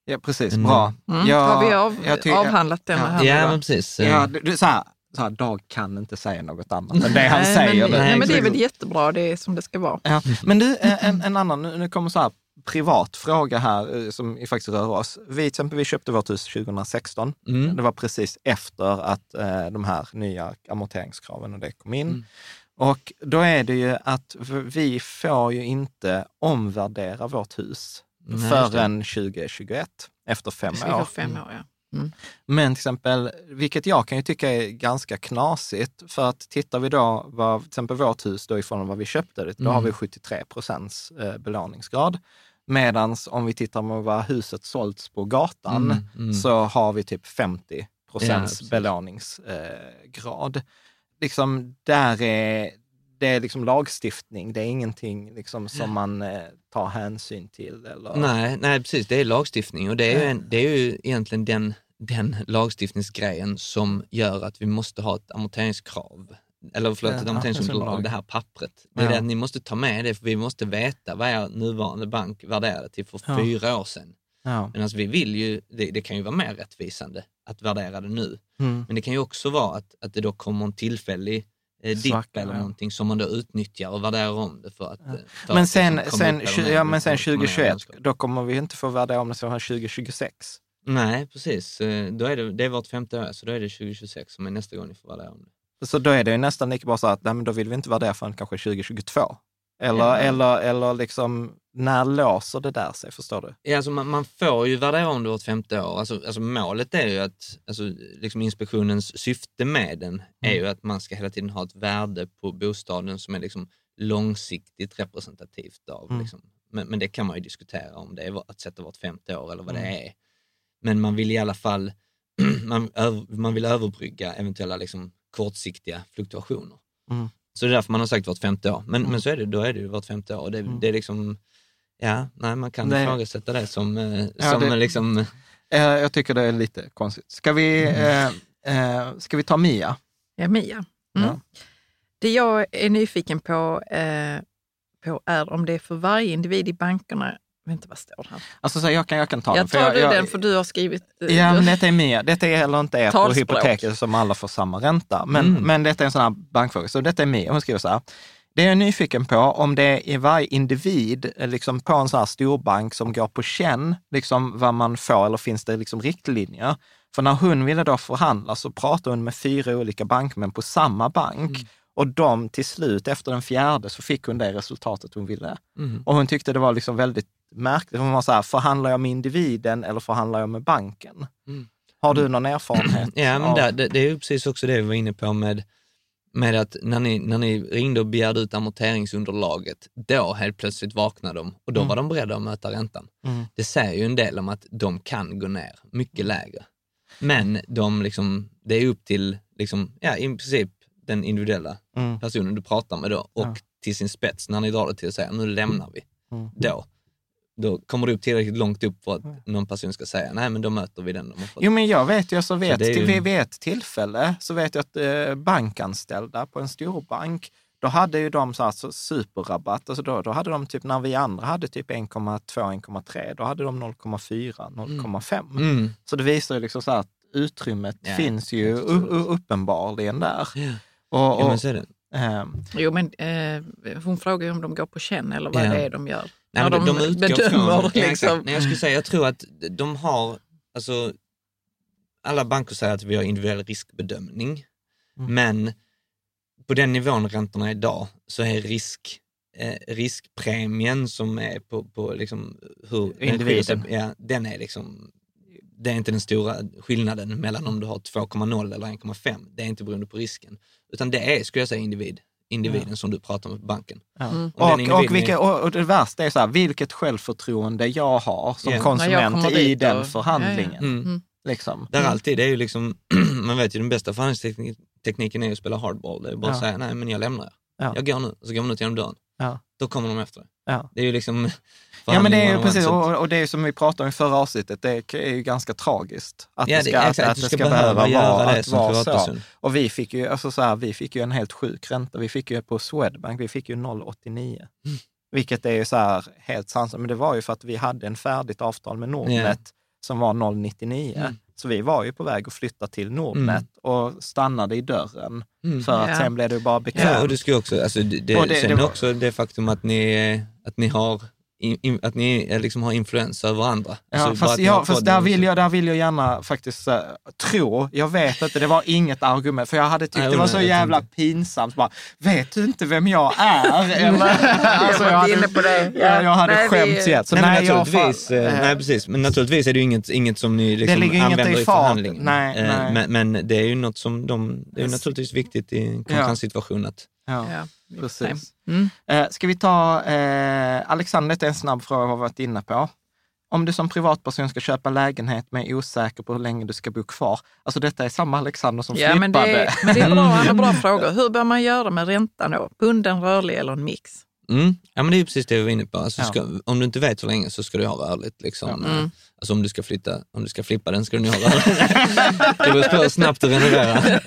ja, precis. Mm. Bra. Mm. Jag- har vi av, jag ty- avhandlat den ja. här Ja, men precis. Ja, du, du, så här, så här, Dag kan inte säga något annat än det han Nej, säger. men, nu. nej, men det är väl jättebra, det är som det ska vara. Ja. Men du, en, en annan, nu nu kommer så här privat fråga här eh, som faktiskt rör oss. Vi, till exempel, vi köpte vårt hus 2016. Mm. Det var precis efter att eh, de här nya amorteringskraven och det kom in. Mm. Och då är det ju att vi får ju inte omvärdera vårt hus Nej, det. förrän 2021, efter fem Det år. fem år, ja. Men till exempel, vilket jag kan ju tycka är ganska knasigt, för att tittar vi då vad, till exempel vårt hus då ifrån vad vi köpte det, då Mm. har vi 73 procents eh, belåningsgrad. Medan om vi tittar på vad huset sålts på gatan Mm, mm. så har vi typ 50 Ja, procents precis. belåningsgrad. liksom, där är det är liksom lagstiftning, det är ingenting liksom som man eh, tar hänsyn till. Eller... Nej, nej, precis. Det är lagstiftning och det är ju, en, det är ju egentligen den, den lagstiftningsgrejen som gör att vi måste ha ett amorteringskrav. Eller förlåt, Ja, ett ja, amorteringsunderlag, det här pappret. Det är Ja. det att ni måste ta med det, för vi måste veta vad er nuvarande bank värderade till för Ja. fyra år sedan. Ja. Men alltså vi vill ju, det, det kan ju vara mer rättvisande att värdera det nu. Mm. Men det kan ju också vara att, att det då kommer en tillfällig eh, dipp eller ja. någonting som man då utnyttjar och värderar om det för att... eh, för Men att sen, liksom komma sen, ner- ja, men sen upp- upp- upp- 2021, ner- då kommer vi inte få värdera om det så här 2026. Nej, precis. Eh, Då är det, det är vart femte år, så då är det 2026 som är nästa gång ni får värdera om det. Så då är det ju nästan lika bra så att nej, men då vill vi inte värdera förrän kanske 2022. Eller, Ja. eller, eller liksom, när låser det där sig, förstår du? Ja, alltså man, man får ju värdera om det vart femte år. Alltså, alltså målet är ju att, alltså, liksom inspektionens syfte med den är Mm. ju att man ska hela tiden ha ett värde på bostaden som är liksom långsiktigt representativt av. Mm. Liksom. Men, men det kan man ju diskutera om det är att sätta vart femte år eller vad Mm. det är. Men man vill i alla fall man, man vill överbrygga eventuella liksom, kortsiktiga fluktuationer. Mm. Så det är därför man har sagt vart femte år. Men, Mm. men så är det, då är det ju vart femte år. Det, Mm. det är liksom, ja, nej, man kan Det- ifrågasätta det som, eh, Ja, som det- liksom, jag tycker det är lite konstigt. Ska vi, eh, eh, ska vi ta Mia? Ja, Mia. Mm. Ja. Det jag är nyfiken på, eh, på är om det är för varje individ i bankerna, vänta vad står här? Alltså, så jag, kan, jag kan ta den. Jag för tar du jag, den för du har skrivit... eh, Ja, men detta är Mia. Detta är heller inte ert på hypoteket som alla får samma ränta. Men, Mm. men detta är en sån här bankfråga. Så detta är Mia. Hon skriver så här. Det är jag nyfiken på, om det är varje individ eh, liksom på en sån här storbank som går på känn, liksom vad man får, eller finns det liksom riktlinjer? För när hon ville då förhandla så pratade hon med fyra olika bankmän på samma bank. Mm. Och de till slut, efter den fjärde, så fick hon det resultatet hon ville. mm. Och hon tyckte det var liksom väldigt märkligt. Hon var så här, förhandlar jag med individen eller förhandlar jag med banken? Mm. Har du någon erfarenhet? ja, men där, det, det är precis också det vi var inne på med, med att när ni, när ni ringde och begärde ut amorteringsunderlaget, då helt plötsligt vaknade de och då Mm. var de beredda att möta räntan. Mm. Det säger ju en del om att de kan gå ner mycket lägre. Men de liksom, det är upp till liksom, ja, i princip den individuella Mm. personen du pratar med då och Ja. till sin spets när ni drar det till att säga nu lämnar vi. Mm. Då, då kommer du upp tillräckligt långt upp för att någon person ska säga nej men då möter vi den de har fått. Jo, men jag vet ju, så vet, är ju- till, vid ett tillfälle så vet jag att eh, bankanställda på en storbank, då hade ju de så här, så superrabatt. Alltså då, då hade de typ, när vi andra hade typ 1,2, 1,3, då hade de 0,4, 0,5. Mm. Så det visar ju liksom så här att utrymmet Ja, finns ju uppenbarligen där. Ja. Och, Ja, och, men så är det. ehm, Jo, men eh, hon frågar ju om de går på känn eller vad Ja. det är de gör. Nej, de, de, utgår bedömer från, liksom. Nej, jag skulle säga, jag tror att de har, alltså, alla banker säger att vi har individuell riskbedömning, Mm. men på den nivån räntorna är idag så är risk, eh, riskpremien som är på, på liksom hur den Individen. ja, den är liksom, det är inte den stora skillnaden mellan om du har 2,0 eller 1,5. Det är inte beroende på risken, utan det är, skulle jag säga, individ, individen som du pratar med på banken. Ja. Mm. Och Och, individen och, vilka, och, det värsta är så här, vilket självförtroende jag har som Ja. Jag konsument i den och- förhandlingen. Mm. Mm. Liksom. Där alltid, det är ju liksom, man vet ju den bästa förhandlingstekniken är att spela hardball. Det är bara att Ja. säga, nej men jag lämnar. Ja. Jag går nu, så går man ut genom dörren. Ja. Då kommer de efter. Ja. Det är ju liksom Ja, men det är ju precis, och och, det är som vi pratade om i förra avsnittet, det är ju ganska tragiskt. Att Ja, det ska, att, exakt, att du det ska behöva vara, att vara så. Och vi fick, ju, alltså så här, vi fick ju en helt sjuk ränta. Vi fick ju på Swedbank, vi fick ju 0,89. Mm. Vilket är ju så här helt sant, men det var ju för att vi hade en färdigt avtal med Nordnet som var 0,99. Mm. Så vi var ju på väg att flytta till Nordnet och stannade i dörren. Mm. För att Ja. sen blev det bara bekvämt. Ja, och du ska också, alltså det, det, Och det- sen det var- också det faktum att ni, att ni har in, in, att ni liksom har influens över andra. Ja, Alltså, fast, jag, fast där, vill så. jag, där vill jag gärna faktiskt uh, tro, jag vet inte, det var inget argument, för jag hade tyckt Nej, det var så onödigt jävla inte. pinsamt. Bara, vet du inte vem jag är? Eller, alltså, Jag hade, på det. Ja, jag hade Nej, skämts igen. Så nej, men nej, jag naturligtvis, fan, eh, nej, precis. Men naturligtvis är det ju inget, inget som ni liksom ligger inget använder i i förhandlingen. Nej, Eh, nej. Men, men det är ju något som de, det är ju naturligtvis viktigt i en konkurrenssituation att ja, Ja, precis. Mm. Eh, ska vi ta, eh, Alexander, detta är en snabb fråga har varit inne på. Om du som privatperson ska köpa lägenhet men är osäker på hur länge du ska bo kvar. Alltså detta är samma Alexander som Ja, men det, flippade. är, men det är bra, har bra frågor. Hur bör man göra med räntan då? Bunden, rörlig eller en mix? Mm. Ja men det är ju precis det vi var inne på. Alltså, Ja. ska, om du inte vet hur länge så ska du ha rörligt. Liksom. Mm. Alltså om du ska flytta, om du ska flippa den ska du nog ha rörligt. det beror på hur snabbt du renoverar.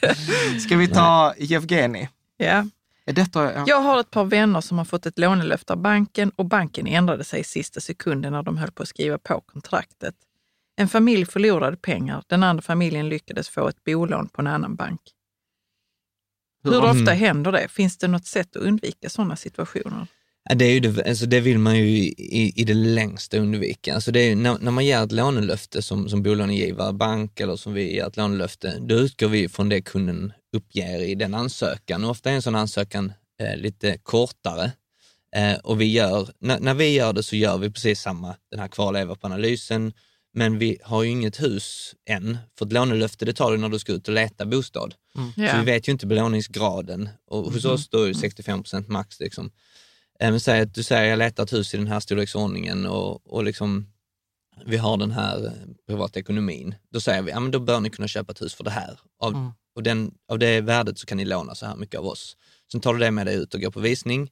Ska vi ta Evgeni? Ja. Detta, ja. Jag har ett par vänner som har fått ett lånelöfte av banken och banken ändrade sig i sista sekunden när de höll på att skriva på kontraktet. En familj förlorade pengar, den andra familjen lyckades få ett bolån på en annan bank. Hur Mm. ofta händer det? Finns det något sätt att undvika sådana situationer? Det, är ju det, alltså det vill man ju i, i det längsta undvika. Alltså det är, när, när man ger ett lånelöfte som, som bolånegivare, bank eller som vi ger ett lånelöfte, då utgår vi från det kunden uppger i den ansökan. Och ofta är en sån ansökan eh, lite kortare. Eh, och vi gör, när, när vi gör det så gör vi precis samma, den här kvarleva på analysen, men vi har ju inget hus än. För ett lånelöfte det tar du när du ska ut och leta bostad. Så Ja. vi vet ju inte belåningsgraden. Och hos oss då är det 65 procent max. Liksom. Eh, Men säg att du säger jag letar ett hus i den här storleksordningen och, och liksom, vi har den här eh, privata ekonomin. Då säger vi, ja men då bör ni kunna köpa ett hus för det här. Av, och den, av det värdet så kan ni låna så här mycket av oss. Sen tar du det med dig ut och går på visning.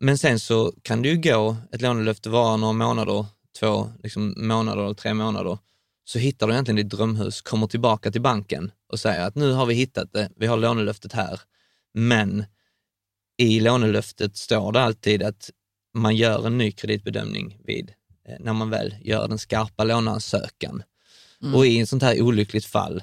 Men sen så kan det ju gå, ett lånelöfte vara några månader, två liksom, månader eller tre månader. Så hittar du egentligen ditt drömhus, kommer tillbaka till banken och säger att nu har vi hittat det, vi har lånelöftet här. Men i lånelöftet står det alltid att man gör en ny kreditbedömning vid, eh, när man väl gör den skarpa låneansökan. Och i ett sånt här olyckligt fall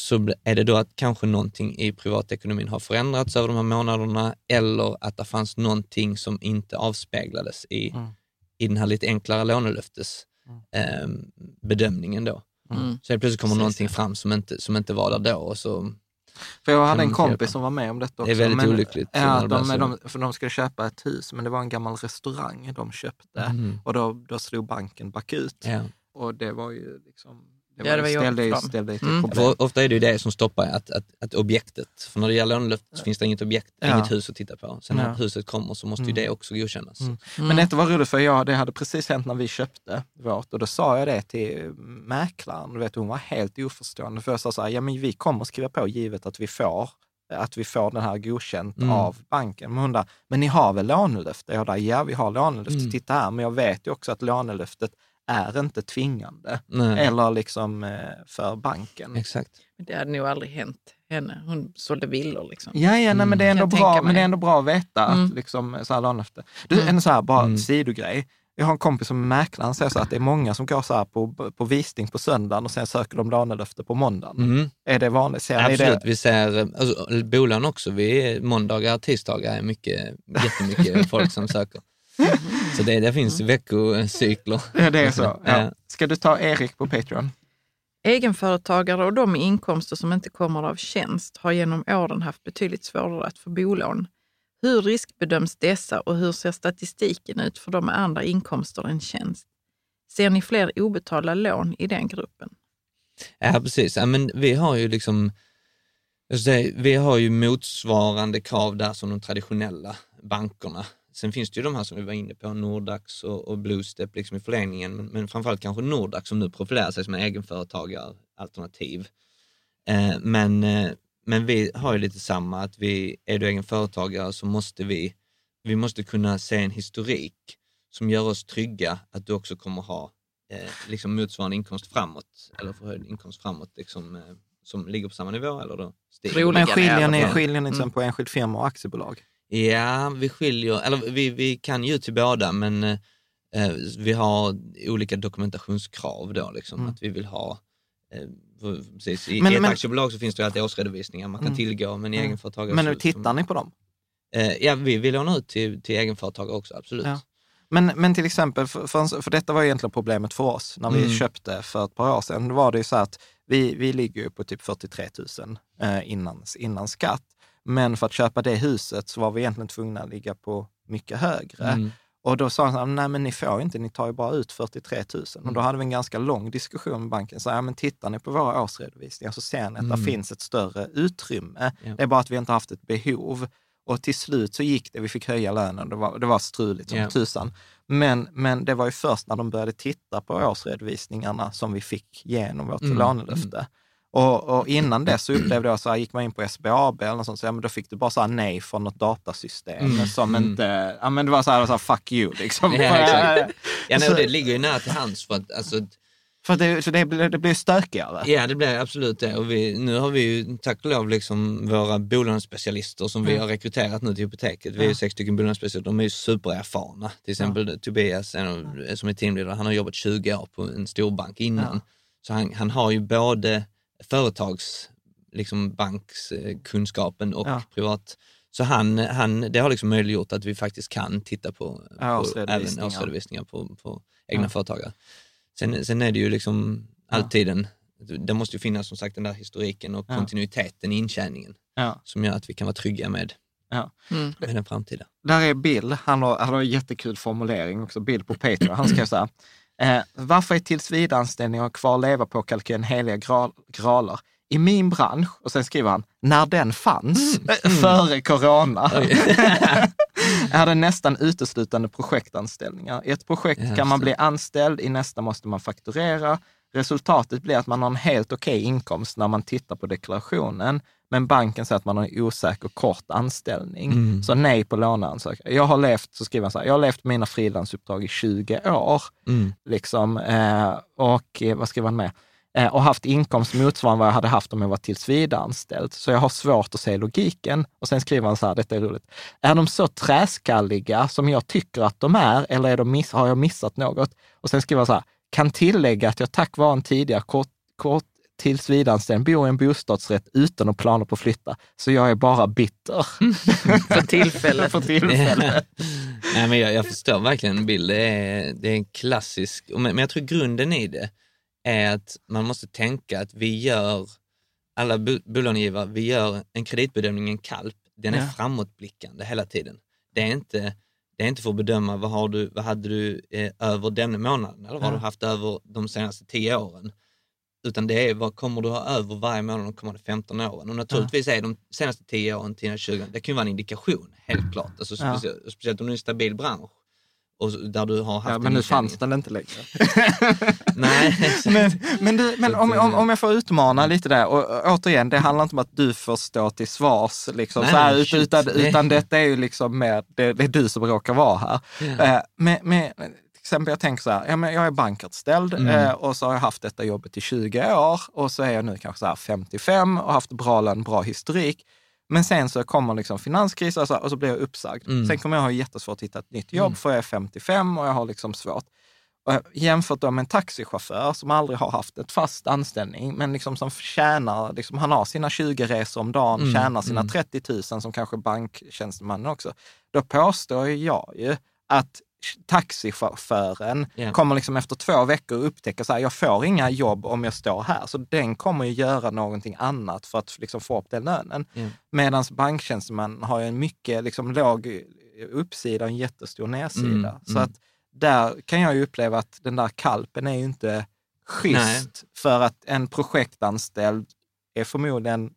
så är det då att kanske någonting i privatekonomin har förändrats över de här månaderna eller att det fanns någonting som inte avspeglades i, i den här lite enklare lånelöftes eh, bedömningen då. Mm. Så helt plötsligt kommer Precis, någonting ja. fram som inte, som inte var där då och så För jag hade en kompis köpa? som var med om detta också. Det är väldigt men, olyckligt Ja, de, så. de, för de skulle köpa ett hus, men det var en gammal restaurang de köpte. Mm. Och då, då slog banken bakut. Ja. Och det var ju liksom... Ja, det var för dem. ställde ju till Mm. problem. För ofta är det ju det som stoppar att, att, att objektet, för när det gäller lånelöfte så finns det inget objekt, Ja. inget hus att titta på. Sen när Ja. huset kommer så måste ju det också godkännas. Mm. Men detta var roligt för jag, det hade precis hänt när vi köpte vårt och då sa jag det till mäklaren. Du vet, hon var helt oförstående. För jag sa så här, ja men vi kommer skriva på givet att vi får att vi får den här godkänt Mm. av banken. Men hon där, men ni har väl lånelöfte? Jag där, ja vi har lånelöfte. Mm. Titta här, men jag vet ju också att lånelöftet är inte tvingande. Nej. Eller liksom eh, för banken. Exakt. Men Det hade nog aldrig hänt henne. Hon sålde villor liksom. Ja, ja nej, men det är ändå Kan jag bra, mig. men det är ändå bra att veta Mm. att liksom, så här lånelöfte. Du, en så här bara Mm. sidogrej. Jag har en kompis som är mäklare, han säger så att det är många som går så här på, på visning på söndagen och sen söker de lånelöfte på måndagen. Mm. Är det vanligt? Ser Absolut, det? vi ser alltså, bolån också. Vi, är- måndagar, tisdagar är mycket, jättemycket folk som söker. Så det, det finns veckocykler. Ja, det är så. Ja. Ska du ta Erik på Patreon? Egenföretagare och de med inkomster som inte kommer av tjänst har genom åren haft betydligt svårare att få bolån. Hur riskbedöms dessa och hur ser statistiken ut för de med andra inkomster än tjänst? Ser ni fler obetalda lån i den gruppen? Ja, precis. Ja, men vi har ju liksom, vi har ju motsvarande krav där som de traditionella bankerna. Sen finns det ju de här som vi var inne på, Nordax och, och Bluestep liksom i förlängningen, men, men framförallt kanske Nordax som nu profilerar sig som en egenföretagaralternativ. Eh, men, eh, men vi har ju lite samma, att vi, är du egenföretagare så måste vi, vi måste kunna se en historik som gör oss trygga att du också kommer ha eh, liksom motsvarande inkomst framåt, eller förhöjd inkomst framåt, liksom, eh, som ligger på samma nivå eller då stiger. Men skiljer ni, skiljer ni till Mm. exempel på enskild firma och aktiebolag? Ja, vi skiljer, eller vi, vi kan ju till båda, men eh, vi har olika dokumentationskrav då, liksom, Mm. att vi vill ha eh, Precis. I, Men- ett men- aktiebolag så finns det ju alltid årsredovisningar man kan Mm. tillgå, men i Mm. egenföretagare Men nu tittar ni på dem? Eh, ja, vi vill låna ut till, till egenföretagare också, absolut. Ja. Men, men till exempel, för, för, för detta var egentligen problemet för oss när vi Mm. köpte för ett par år sedan. Då var det ju så att vi, vi ligger ju på typ 43 000 eh, innan, innan skatt. Men för att köpa det huset så var vi egentligen tvungna att ligga på mycket högre. Mm. Och då sa han, så här, nej men ni får inte, ni tar ju bara ut 43 000. Och Mm. då hade vi en ganska lång diskussion med banken. Så, ja, men tittar ni på våra årsredovisningar så ser ni att det Mm. finns ett större utrymme. Ja. Det är bara att vi inte haft ett behov. Och till slut så gick det, vi fick höja lönen, det var, det var struligt som Ja. tusan. Men, men det var ju först när de började titta på årsredovisningarna som vi fick igenom vårt Mm. lånelöfte. Och, och innan dess så upplevde jag så här, gick man in på SBAB eller något sånt, så, ja, men då fick du bara så här nej från något datasystem Mm. som Mm. inte, ja men det var så här, så här fuck you liksom. Ja, exakt. Ja, nej, det ligger ju nära till hands för att alltså, För det, så det, blir- det blir stökigare. Ja, det blir absolut det. Och vi, nu har vi ju tack och lov liksom våra bolånespecialister som vi Mm. har rekryterat nu till Hypoteket. Vi är Ja. ju sex stycken bolånespecialister, de är ju supererfarna. Till exempel Tobias en av, som är teamledare, han har jobbat 20 år på en stor bank innan. Ja. Så han, han har ju både liksom bankskunskapen och Ja. privat. Så han, han, det har liksom möjliggjort att vi faktiskt kan titta på, på även Årsredovisningar. årsredovisningar på, på egna Ja. företagare. Sen, sen är det ju liksom alltid en, det måste ju finnas som sagt den där historiken och Ja. kontinuiteten i intjäningen Ja. som gör att vi kan vara trygga med, Ja. Mm. med den framtida. Där är Bill, han har, han har en jättekul formulering också, Bill på Patreon. Han skrev så här, eh, varför är tillsvidareanställningar och kvar leva på kalkylen heliga gra- gralar? I min bransch, och sen skriver han, när den fanns, eh, före corona, är det nästan uteslutande projektanställningar. I ett projekt Ja, kan man bli anställd, i nästa måste man fakturera. Resultatet blir att man har en helt okej inkomst när man tittar på deklarationen, men banken säger att man har en osäker kort anställning. Mm. Så nej på låneansökan. Jag har levt, så skriver han så här, jag har levt mina frilansuppdrag i 20 år, Mm. liksom, eh, och eh, vad skriver han med? Eh, och haft inkomst motsvarande vad jag hade haft om jag var tillsvidareanställd. Så jag har svårt att se logiken. Och sen skriver han så här, detta är roligt. Är de så träskalliga som jag tycker att de är, eller är de miss, har jag missat något? Och sen skriver han så här, kan tillägga att jag tack vare en tidigare kort, kort tillsvidareanställning bor i en bostadsrätt utan att planer på att flytta. Så jag är bara bitter. För tillfället. För tillfället. Nej, men jag, jag förstår verkligen en bild. Det är, det är en klassisk, men, men jag tror grunden i det är att man måste tänka att vi gör, alla bo- bolånegivare, vi gör en kreditbedömning, en kalp, den är Ja. framåtblickande hela tiden. Det är inte, det är inte för att bedöma vad, har du, vad hade du eh, över denna månaden eller vad har Ja. du haft över de senaste tio åren. Utan det är vad kommer du ha över varje månad de kommande 15 åren. Och naturligtvis är de senaste 10 åren, 10 20 det kan ju vara en indikation, helt klart. Alltså, Ja. speciellt, speciellt om du är en stabil bransch och där du har haft Ja, en men nu fanns den inte längre. Nej, exakt. Men, men, du, men om, om, eh, om jag får utmana lite där, och återigen, det handlar inte om att du får stå till svars, liksom, Nej, så här, men shit, utan, utan detta är ju liksom mer, det, det är du som råkar vara här. Ja. Eh, med, med, till exempel, jag tänker så här, ja, men jag är bankanställd Mm. eh, och så har jag haft detta jobbet i 20 år och så är jag nu kanske så här 55 och haft bra lön, bra historik. Men sen så kommer liksom finanskris och så, och så blir jag uppsagd. Mm. Sen kommer jag ha jättesvårt att hitta ett nytt jobb för jag är 55 och jag har liksom svårt. Och jämfört då med en taxichaufför som aldrig har haft ett fast anställning, men liksom som tjänar, liksom han har sina 20 resor om dagen, Mm, tjänar sina mm. 30 000 som kanske banktjänsteman också. Då påstår jag ju att taxichauffören Ja. kommer liksom efter två veckor upptäcka så här, jag får inga jobb om jag står här. Så den kommer ju göra någonting annat för att liksom få upp den lönen. Ja. Medan banktjänsteman har en mycket liksom, låg uppsida och en jättestor nedsida. Mm, Så mm. att där kan jag ju uppleva att den där kalpen är ju inte schysst. Nej. För att en projektanställd är förmodligen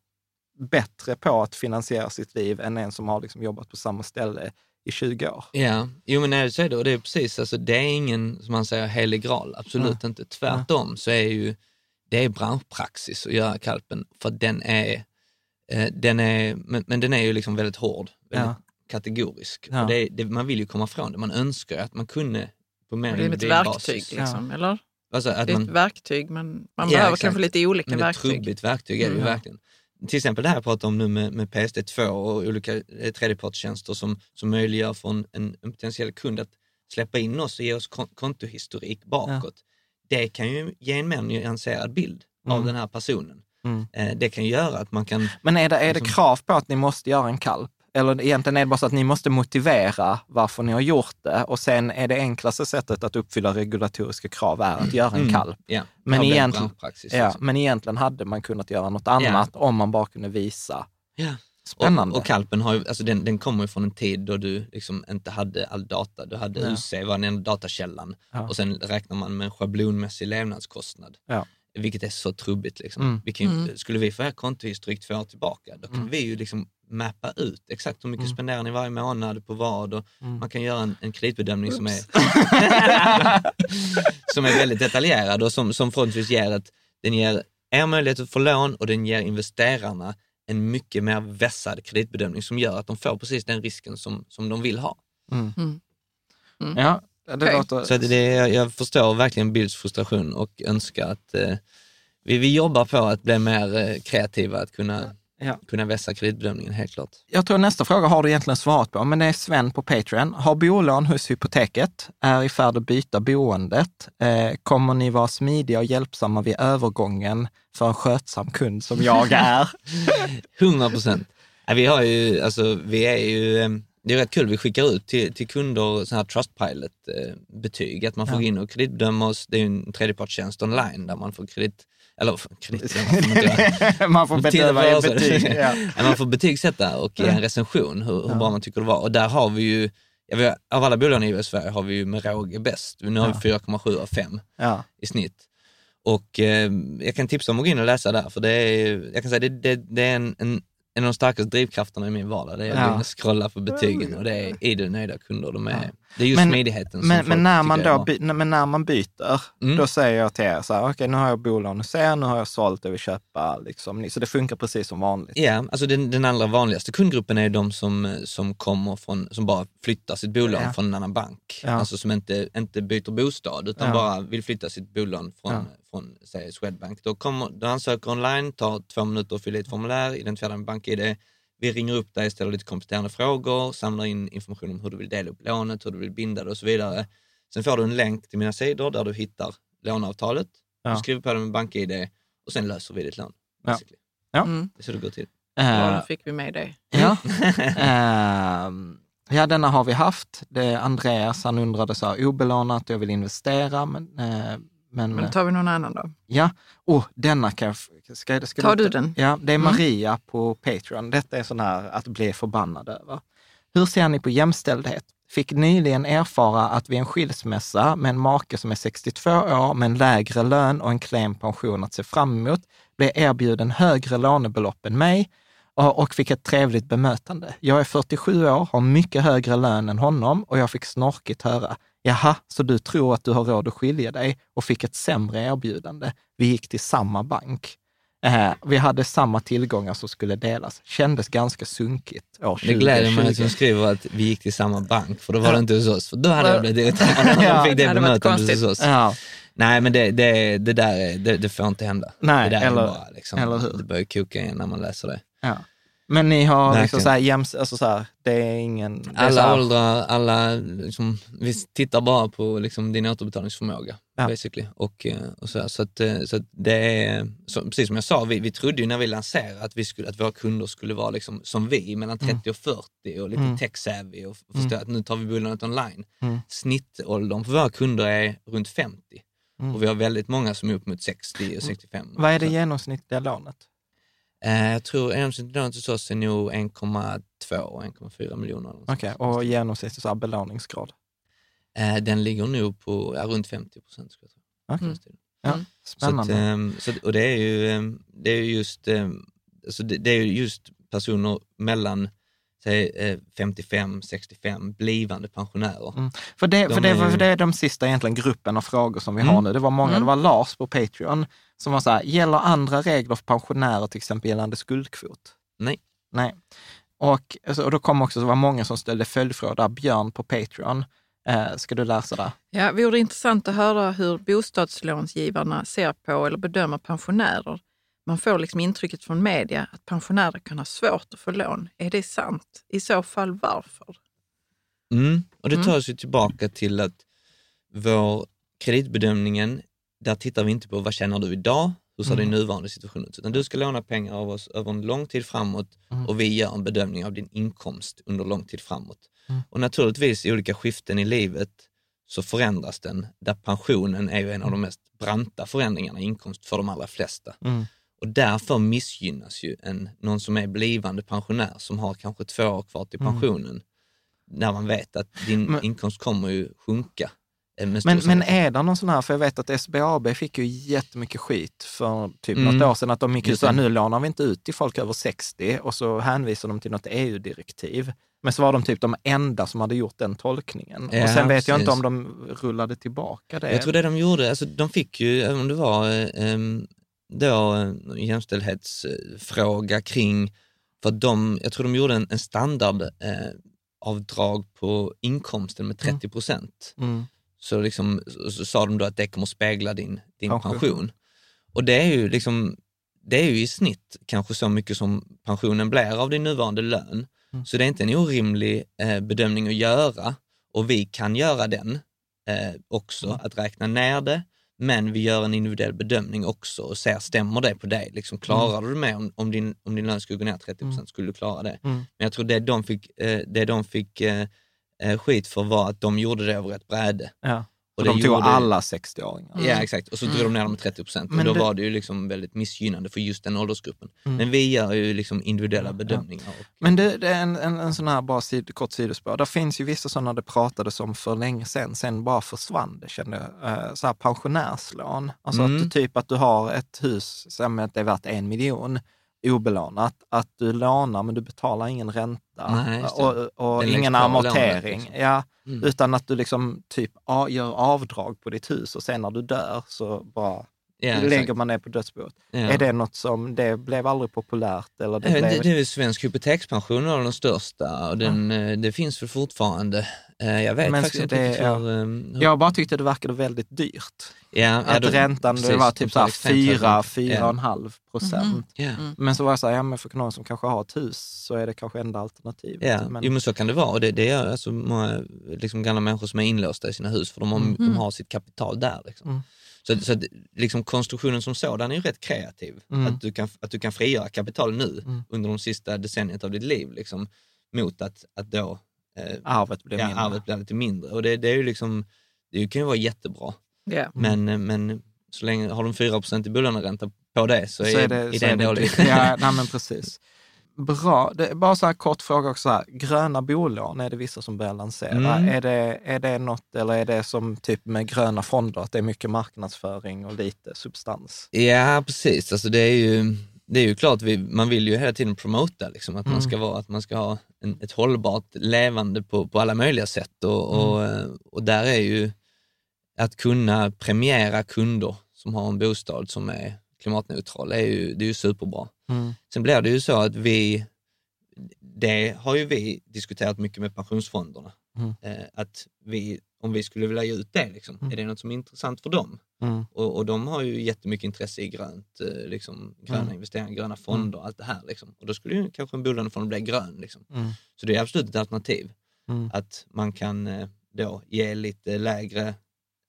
bättre på att finansiera sitt liv än en som har liksom jobbat på samma ställe i 20 år. Ja, jo men nej, så är det. Och det är precis, alltså, det är ingen, som man säger, helig graal. Absolut inte. Tvärtom så är ju, det är branschpraxis att göra kalpen, för den är, eh, den är men, men den är ju liksom väldigt hård, väldigt Ja. kategorisk. Ja. Och det, det, man vill ju komma ifrån det. Man önskar att man kunde på mer Det är ett verktyg basis. liksom, eller? Alltså, att Det är man, ett verktyg, men man Ja, behöver exakt. kanske lite olika Men det är ett verktyg. trubbigt verktyg är det ju Mm. verkligen. Till exempel det här jag pratade om nu med, med PSD2 och olika eh, tredjepartstjänster som, som möjliggör för en, en, en potentiell kund att släppa in oss och ge oss kon- kontohistorik bakåt. Det kan ju ge en mer nyanserad bild av Mm. den här personen. Mm. Eh, det kan göra att man kan... Men är det, är det Liksom- krav på att ni måste göra en kalp? Eller egentligen är det bara så att ni måste motivera varför ni har gjort det och sen är det enklaste sättet att uppfylla regulatoriska krav är att göra en Mm, kalp. Men det har blivit egentligen- Ja, liksom. men egentligen hade man kunnat göra något annat om man bara kunde visa. Ja. Spännande. Och, och kalpen har ju, alltså den, den kommer från en tid då du liksom inte hade all data. Du hade Ja. UC, var den enda datakällan. Ja. Och sen räknar man med en schablonmässig levnadskostnad. Ja. Vilket är så trubbigt. Liksom. Mm. Vi kan Mm. Skulle vi få er kontohistorik två år tillbaka, då kan Mm. vi ju liksom mappa ut exakt hur mycket Mm. spenderar ni varje månad på vad och Mm. man kan göra en, en kreditbedömning som är, som är väldigt detaljerad och som, som förhoppningsvis ger ett, den ger er möjlighet att få lån och den ger investerarna en mycket mer vässad kreditbedömning som gör att de får precis den risken som, som de vill ha. Mm. Ja, det låter... Så det, jag, jag förstår verkligen Bills frustration och önskar att eh, vi, vi jobbar på att bli mer eh, kreativa, att kunna Ja. kunna vässa kreditbedömningen helt klart. Jag tror nästa fråga har du egentligen svarat på, men det är Sven på Patreon. Har bolån hos Hypoteket, är i färd att byta boendet. Eh, kommer ni vara smidiga och hjälpsamma vid övergången för en skötsam kund som jag är? 100 procent. Vi har ju, alltså vi är ju, eh, det är rätt kul, vi skickar ut till, till kunder sådana här Trustpilot-betyg, att man får Ja. in och kreditbedöma oss. Det är ju en tredjepartstjänst online där man får kredit, eller kredit, man får oss. betyg. Ja. Ja, man får betygsätta och ge en recension hur, hur bra man tycker det var. Och där har vi ju, ja, har, av alla bolag i Sverige har vi ju med råge bäst. Nu har vi 4,7 av 5 Ja. i snitt. Och eh, jag kan tipsa om att gå in och läsa där, för det är, jag kan säga, det, det, det är en, en, en av de starkaste drivkrafterna i min vardag. Det är att Ja. scrolla på betygen och det är idel nöjda kunder. De är, Det är just Men- smidigheten som Men, folk men, när man då by, men när man byter, Mm. då säger jag till er så här, okej nu har jag bolån hos er, nu har jag sålt, jag vill köpa, liksom, så det funkar precis som vanligt. Ja, alltså den, den allra vanligaste kundgruppen är de som, som kommer från, som bara flyttar sitt bolån Ja. från en annan bank. Ja. Alltså som inte, inte byter bostad utan bara vill flytta sitt bolån från, från säg Swedbank. Då, kommer, då ansöker online, tar två minuter att fylla i ett formulär, identifiera en bank-id. Vi ringer upp dig, ställer lite kompletterande frågor, samlar in information om hur du vill dela upp lånet, hur du vill binda det och så vidare. Sen får du en länk till mina sidor där du hittar låneavtalet. Ja. Du skriver på det med bank-id och sen löser vi ditt lån. Ja. Ja. Mm. Det är så det går till. Eh, då fick vi med det. Ja. Ehm, ja, denna har vi haft. Det Andreas, han undrade så här, obelånat, jag vill investera, men... eh, men Men tar vi någon annan då? ja, oh, denna kan jag... Ska, ska Tar du den? Ja, det är Mm. Maria på Patreon. Detta är sån här att bli förbannad över. Hur ser ni på jämställdhet? Fick nyligen erfara att vid en skilsmässa med en make som är 62 år med en lägre lön och en klen pension att se fram emot, blev erbjuden högre lånebelopp än mig och fick ett trevligt bemötande. Jag är 47 år, har mycket högre lön än honom och jag fick snorkigt höra, jaha, så du tror att du har råd att skilja dig och fick ett sämre erbjudande. Vi gick till samma bank. Eh, vi hade samma tillgångar som skulle delas. Kändes ganska sunkigt år Det gläder mig att 2020. du skriver att vi gick till samma bank, för då var det inte hos oss. För då hade jag blivit irriterad om Ja. jag fick det Det bemötandet hos oss. Ja, Nej, men det, det, det där är, det, det får inte hända. Nej, det där eller- är bara, liksom, eller hur? Det börjar koka igen när man läser det. ja. Men ni har liksom Verkligen. så här, jäms, alltså så här, det är ingen... Det är Alla här, åldrar, alla, liksom, vi tittar bara på liksom, din återbetalningsförmåga. Ja. Basically. Och, eh, och så, här, så, att, eh, så att det är, så, precis som jag sa, vi, vi trodde ju när vi lanserade att, vi skulle, att våra kunder skulle vara liksom, som vi, mellan 30 och 40 och lite Mm. tech-savvy och förstå att nu tar vi bolånet online. Mm. Snittåldern för våra kunder är runt 50 Mm. och vi har väldigt många som är upp mot 60 och 65. Vad är det genomsnittliga lånet? Eh, jag tror genomsnittligt hos oss är nog 1,2-1,4 miljoner. Okej, sånt. och genomsnittlig belåningsgrad? Eh, den ligger nog på ja, runt 50 procent. Okej. Mm. Ja, Mm. Så att, spännande. ehm, så, och det är ju, ehm, det är ju just, ehm, alltså det, det är ju just personer mellan säg, eh, 55, 65, blivande pensionärer. Mm. För det, de för, det, är för det är de sista egentligen gruppen av frågor som vi Mm. har nu. Det var många, Mm. det var Lars på Patreon som var så här, gäller andra regler för pensionärer, till exempel gällande skuldkvot? Nej. Nej. Och, alltså, och då kom också, det var många som ställde följdfrågor, där, Björn på Patreon. Eh, ska du läsa där? Ja, vore det intressant att höra hur bostadslånsgivarna ser på eller bedömer pensionärer. Man får liksom intrycket från media att pensionärer kan ha svårt att få lån. Är det sant? I så fall varför? Mm. Och det Mm. tar oss ju tillbaka till att vår kreditbedömningen, där tittar vi inte på vad tjänar du idag, hur ser din nuvarande situation ut? Utan du ska låna pengar av oss över en lång tid framåt och vi gör en bedömning av din inkomst under lång tid framåt. Och naturligtvis i olika skiften i livet så förändras den, där pensionen är en av de mest branta förändringarna i inkomst för de allra flesta. Mm. Och därför missgynnas ju en, någon som är blivande pensionär som har kanske två år kvar till pensionen. När man vet att din Men- inkomst kommer ju sjunka. eh, Men, men är det någon sån här, för jag vet att SBAB fick ju jättemycket skit för typ Mm. något år sedan, att de gick ut så här, nu lånar vi inte ut till folk över 60 och så hänvisar de till något EU-direktiv. Men så var de typ de enda som hade gjort den tolkningen. och Ja, sen vet jag inte precis. om de rullade tillbaka det. Jag tror det de gjorde, alltså de fick ju, även om det var eh, em, då en jämställdhetsfråga kring, för de, jag tror de gjorde en, en standard eh, på inkomsten med 30 procent. Mm. Så, liksom, så, så sa de då att det kommer spegla din, din Pension. pension. Och det är ju liksom, det är ju i snitt kanske så mycket som pensionen blir av din nuvarande lön. Mm. Så det är inte en orimlig eh, bedömning att göra och vi kan göra den eh, också, Mm. att räkna ner det. Men vi gör en individuell bedömning också och ser, stämmer det på dig? Liksom, klarar du med om, om, din, om din lön skulle gå ner 30 procent, skulle du klara det? Mm. Men jag tror det de fick, eh, det de fick eh, eh, skit för var att de gjorde det över ett bräde. Ja. Och de tog gjorde- alla 60-åringar. Ja, exakt. Och så drog de ner dem med 30 procent. Och Men då det- var det ju liksom väldigt missgynnande för just den åldersgruppen. Mm. Men vi gör ju liksom individuella bedömningar. Och, Men det, det är en, en, en sån här bara sid, kort sidospår. Det finns ju vissa sådana det pratades om för länge sedan, sen bara försvann det kände jag. Eh, Så här pensionärslån. Alltså Mm. att du, typ att du har ett hus, det är värt en miljon, obelånat, att du lånar men du betalar ingen ränta Nej, och, och ingen amortering. liksom. ja, Mm. Utan att du liksom typ gör avdrag på ditt hus och sen när du dör så bara ja, lägger exakt. man det på dödsboet. Ja. Är det något som, det blev aldrig populärt? Eller det Eh, Det, blev... det är svensk hypotekspension var den största och den, eh, det finns väl fortfarande. Eh, Jag vet Men faktiskt inte det- ja. hur... ehm, hur- Jag bara tyckte det verkade väldigt dyrt. ja, ja, Att då- räntan det precis, var typ tar så här extremt hög fyra, ränta. fyra och en halv procent. Ja. Men så var jag så här, ja men för någon som kanske har ett hus så är det kanske enda alternativet. Ja, men, jo, men så kan det vara. Och det, det är alltså många liksom, gamla människor som är inlåsta i sina hus för de har, de har sitt kapital där. Liksom. Mm. Så, så att, liksom, konstruktionen som sådan är ju rätt kreativ. Mm. Att, du kan, att du kan frigöra kapital nu Mm. under de sista decenniet av ditt liv liksom, mot att, att då eh, arvet blev ja, mindre. arvet blir lite mindre. Och det, det, är ju liksom, det kan ju vara jättebra. Ja. Men, eh, men så länge har de 4 i bolåneränta på det så, är, det, så är det dålig. Ja, nej men precis. Bra. Det är bara så här kort fråga också. Här. Gröna bolån är det vissa som börjar lansera. Mm. Är, det, är det något, eller är det som typ med gröna fonder, att det är mycket marknadsföring och lite substans? Ja, precis. Alltså det är ju, det är ju klart, vi, man vill ju hela tiden promota liksom, att, man Mm. ska vara, att man ska ha en, ett hållbart levande på, på alla möjliga sätt. Och, och, Mm. eh, och där är ju att kunna premiera kunder som har en bostad som är klimatneutral, är ju, det är ju superbra. Mm. Sen blir det ju så att vi, det har ju vi diskuterat mycket med pensionsfonderna, Mm. eh, att vi, om vi skulle vilja ge ut det, liksom, Mm. är det något som är intressant för dem? Mm. Och, och de har ju jättemycket intresse i grönt, eh, liksom, gröna Mm. investeringar, gröna fonder, allt det här. Liksom. Och då skulle ju kanske en bolånefond bli grön. Liksom. Mm. Så det är absolut ett alternativ. Mm. Att man kan eh, då ge lite lägre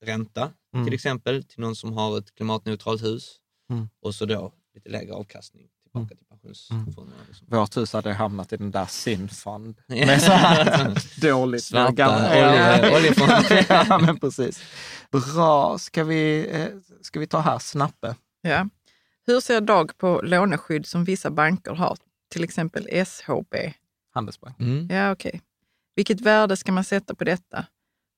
ränta, Mm. till exempel, till någon som har ett klimatneutralt hus. Mm. Och så då lite lägre avkastning tillbaka till pensionsfonderna. Liksom. Vårt hus hade hamnat i den där. Med så här dåligt. Svarta gamla- olje- oljefond. ja, men precis. Bra. Ska vi, eh, ska vi ta här, Snappe? Ja. Hur ser Dag på låneskydd som vissa banker har, till exempel SHB? Handelsbank. Mm. Ja, okej. Vilket värde ska man sätta på detta?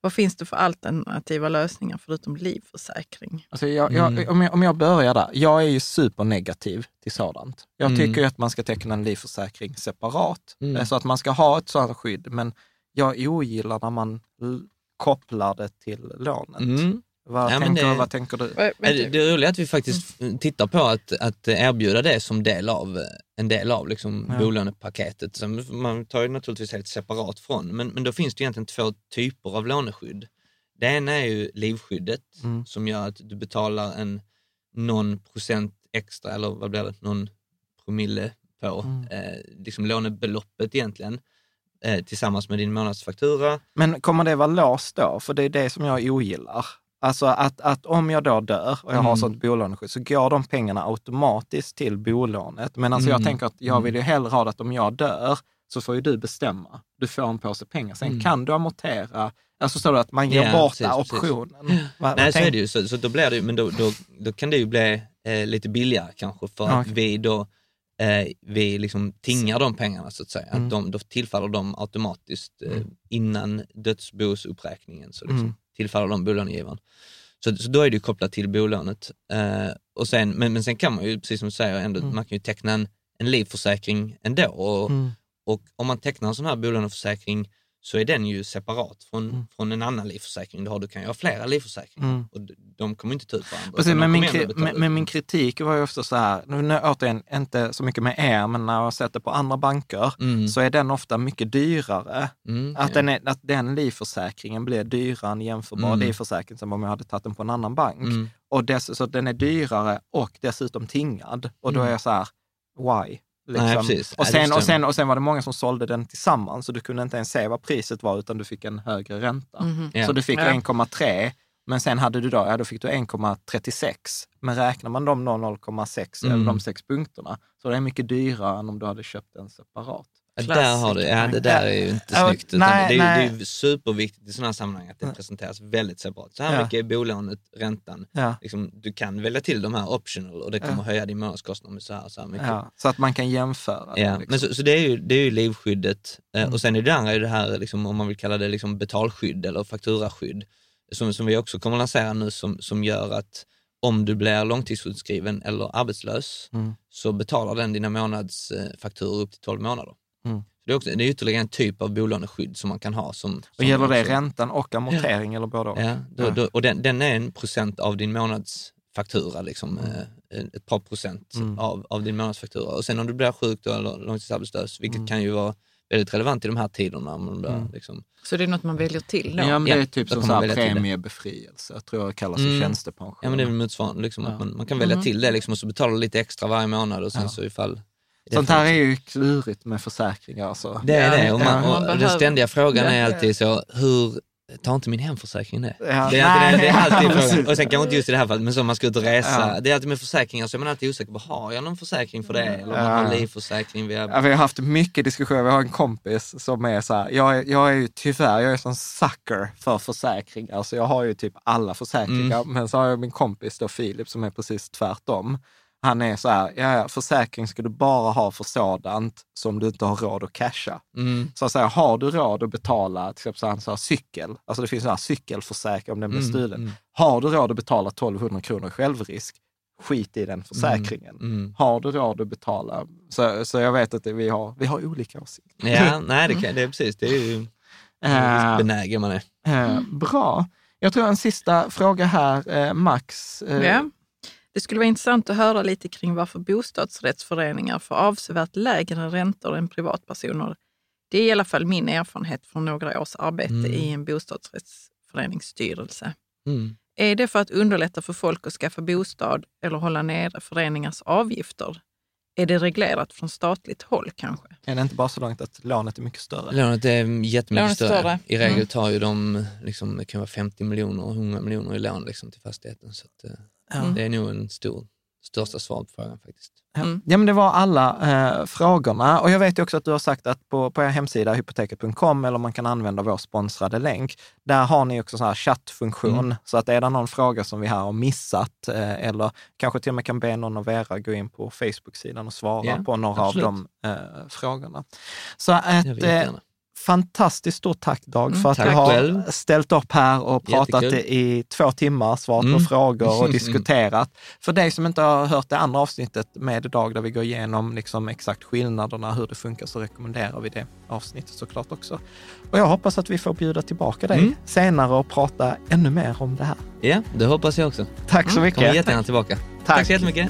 Vad finns det för alternativa lösningar förutom livförsäkring? Alltså jag, jag, Mm. om, jag, om jag börjar där, jag är ju supernegativ till sådant. Jag Mm. tycker ju att man ska teckna en livförsäkring separat, Mm. eh, så att man ska ha ett sådant skydd. Men jag ogillar när man kopplar det till lånet. Mm. Vad, Ja, men tänker, det- vad tänker du? Det, det är roligt att vi faktiskt tittar på att, att erbjuda det som del av, en del av liksom Ja. bolånepaketet. Så man tar ju naturligtvis helt separat från, men, men då finns det egentligen två typer av låneskydd. Det ena är ju livskyddet Mm. som gör att du betalar en någon procent extra, eller vad blir det, någon promille på Mm. eh, liksom lånebeloppet egentligen, eh, tillsammans med din månadsfaktura. Men kommer det vara låst då? För det är det som jag ogillar. Alltså att, att om jag då dör och jag har Mm. sånt bolåneskydd så går de pengarna automatiskt till bolånet. Men alltså jag Mm. tänker att jag vill ju hellre ha det att om jag dör så får ju du bestämma. Du får en påse pengar. Sen Mm. kan du amortera. Alltså så att man ger Ja, bort precis, precis. optionen. Vad- Nej, vad så är det ju. Så, så då blir det men då, då, då kan det ju bli eh, lite billigare kanske för att Okej. vi då eh, vi liksom tingar de pengarna så att säga. Mm. Att de, då tillfaller de automatiskt eh, Mm. innan dödsbosuppräkningen så liksom Mm. Tillfaller de bolånegivaren. Så, så då är det kopplat till bolånet. Eh, och sen, men, men sen kan man ju, precis som du säger, ändå, Mm. man kan ju teckna en, en livförsäkring ändå. Och, Mm. och om man tecknar en sån här bolåneförsäkring så är den ju separat från, Mm. från en annan livförsäkring du har. Du kan ju ha flera livförsäkringar Mm. och de kommer inte ta ut varandra. Precis, men min, men, men min kritik var ju ofta så här, nu, nu återigen, inte så mycket med er, men när jag har sett det på andra banker, Mm. så är den ofta mycket dyrare. Mm, Att, ja. den är, att den livförsäkringen blir dyrare än jämförbar Mm. livförsäkring som om jag hade tagit den på en annan bank. Mm. Och dess, så den är dyrare och dessutom tingad. Och då är jag så här, why? Liksom. Nej, precis. och, Nej, sen, och, sen, och sen var det många som sålde den tillsammans, så du kunde inte ens se vad priset var, utan du fick en högre ränta. Ja. Så du fick Ja. 1,3, men sen hade du då, ja, då fick du 1,36. Men räknar man de då 0,6, Mm. eller de sex punkterna, så det är mycket dyrare än om du hade köpt den separat. Där har du, ja, det där är ju inte Ja, snyggt. Utan nej, det, är, nej. det är superviktigt i sådana här sammanhang att det presenteras väldigt separat. Så här Ja. mycket är bolånet, räntan. Ja. Liksom, du kan välja till de här optional och det kommer Ja. höja din månadskostnad med så här, så här mycket. Ja, så att man kan jämföra. Ja, liksom. men så, så det, är ju, det är ju livskyddet. Eh, Mm. Och sen är det andra är det här, liksom, om man vill kalla det liksom betalskydd eller fakturaskydd, som, som vi också kommer lansera nu, som, som gör att om du blir långtidssjukskriven eller arbetslös, Mm. så betalar den dina månadsfakturor upp till 12 månader. Mm. Det, är också, det är ytterligare en typ av bolåneskydd som man kan ha. Som, Och som gäller det också- räntan och amortering eller både och? Ja, då, då, och den, den är en procent av din månadsfaktura, liksom, eh, ett par procent Mm. av, av din månadsfaktura. Och sen om du blir sjuk då, eller långtidsarbetslös, vilket Mm. kan ju vara väldigt relevant i de här tiderna. Man blir, Mm. liksom, Så det är något man väljer till då? Ja, men det är Ja, typ då som så det. premiebefrielse, jag tror jag kallas i Mm. tjänstepension. ja, men det är väl motsvarande, liksom, Ja. att man, man kan välja Mhm. till det liksom, och så betalar du lite extra varje månad och sen Ja. så ifall... Sånt här är ju klurigt med försäkringar. Alltså. Det är det. Och, man, och Man den ständiga frågan är alltid så, hur tar inte min hemförsäkring det? Ja. Det är alltid, Nej. det är alltid frågan. Och sen kanske inte just i det här fallet, men så om man ska ut och resa. Ja. Det är alltid med försäkringar så är man alltid osäker på, har jag någon försäkring för det? Eller Ja. har livförsäkring via... Ja, vi har haft mycket diskussioner. Vi har en kompis som är så här, jag är, jag är ju tyvärr, jag är sån sucker för försäkringar. Så jag har ju typ alla försäkringar. Mm. Men så har jag min kompis då, Filip, som är precis tvärtom. Han är så här, ja, försäkring ska du bara ha för sådant som du inte har råd att casha. Mm. Så att säga, har du råd att betala, till exempel så han sa cykel, alltså det finns så här cykelförsäkring om den blir Mm, stulen. mm. Har du råd att betala 1200 kronor självrisk, skit i den försäkringen. Mm. Har du råd att betala? Så, så jag vet att det, vi, har, vi har olika åsikter. Ja, nej, det, kan, det är precis. Det är ju uh, benägen man är. eh, bra. Jag tror en sista fråga här, eh, Max. Eh, Ja. Det skulle vara intressant att höra lite kring varför bostadsrättsföreningar får avsevärt lägre räntor än privatpersoner. Det är i alla fall min erfarenhet från några års arbete Mm. i en bostadsrättsförenings styrelse. Mm. Är det för att underlätta för folk att skaffa bostad eller hålla nere föreningars avgifter? Är det reglerat från statligt håll kanske? Är det inte bara så långt att lånet är mycket större? Lånet är jättemycket Lånet större. större. I regel Mm. tar ju de, liksom, det kan vara 50 miljoner och 100 miljoner i lån liksom, till fastigheten. Så att, eh. Det är nog en stor, största svaret på frågan faktiskt. Ja. Mm. ja, men det var alla eh, frågorna. Och jag vet ju också att du har sagt att på, på er hemsida hypoteket.com, eller man kan använda vår sponsrade länk, där har ni också så här chattfunktion. Mm. Så att är det någon fråga som vi här har missat, eh, eller kanske till och med kan be någon av er gå in på Facebook-sidan och svara Ja, på några absolut. av de eh, frågorna. Så Det fantastiskt stort tack Dag Mm, för att tack du har själv. ställt upp här och pratat Jättekul. i två timmar, svarat på Mm. frågor och diskuterat. För dig som inte har hört det andra avsnittet med Dag där vi går igenom liksom exakt skillnaderna, hur det funkar, så rekommenderar vi det avsnittet såklart också. Och jag hoppas att vi får bjuda tillbaka dig Mm. senare och prata ännu mer om det här. Ja, det hoppas jag också. Tack så Kommer mycket. jättegärna tillbaka. Tack. Tack så jättemycket.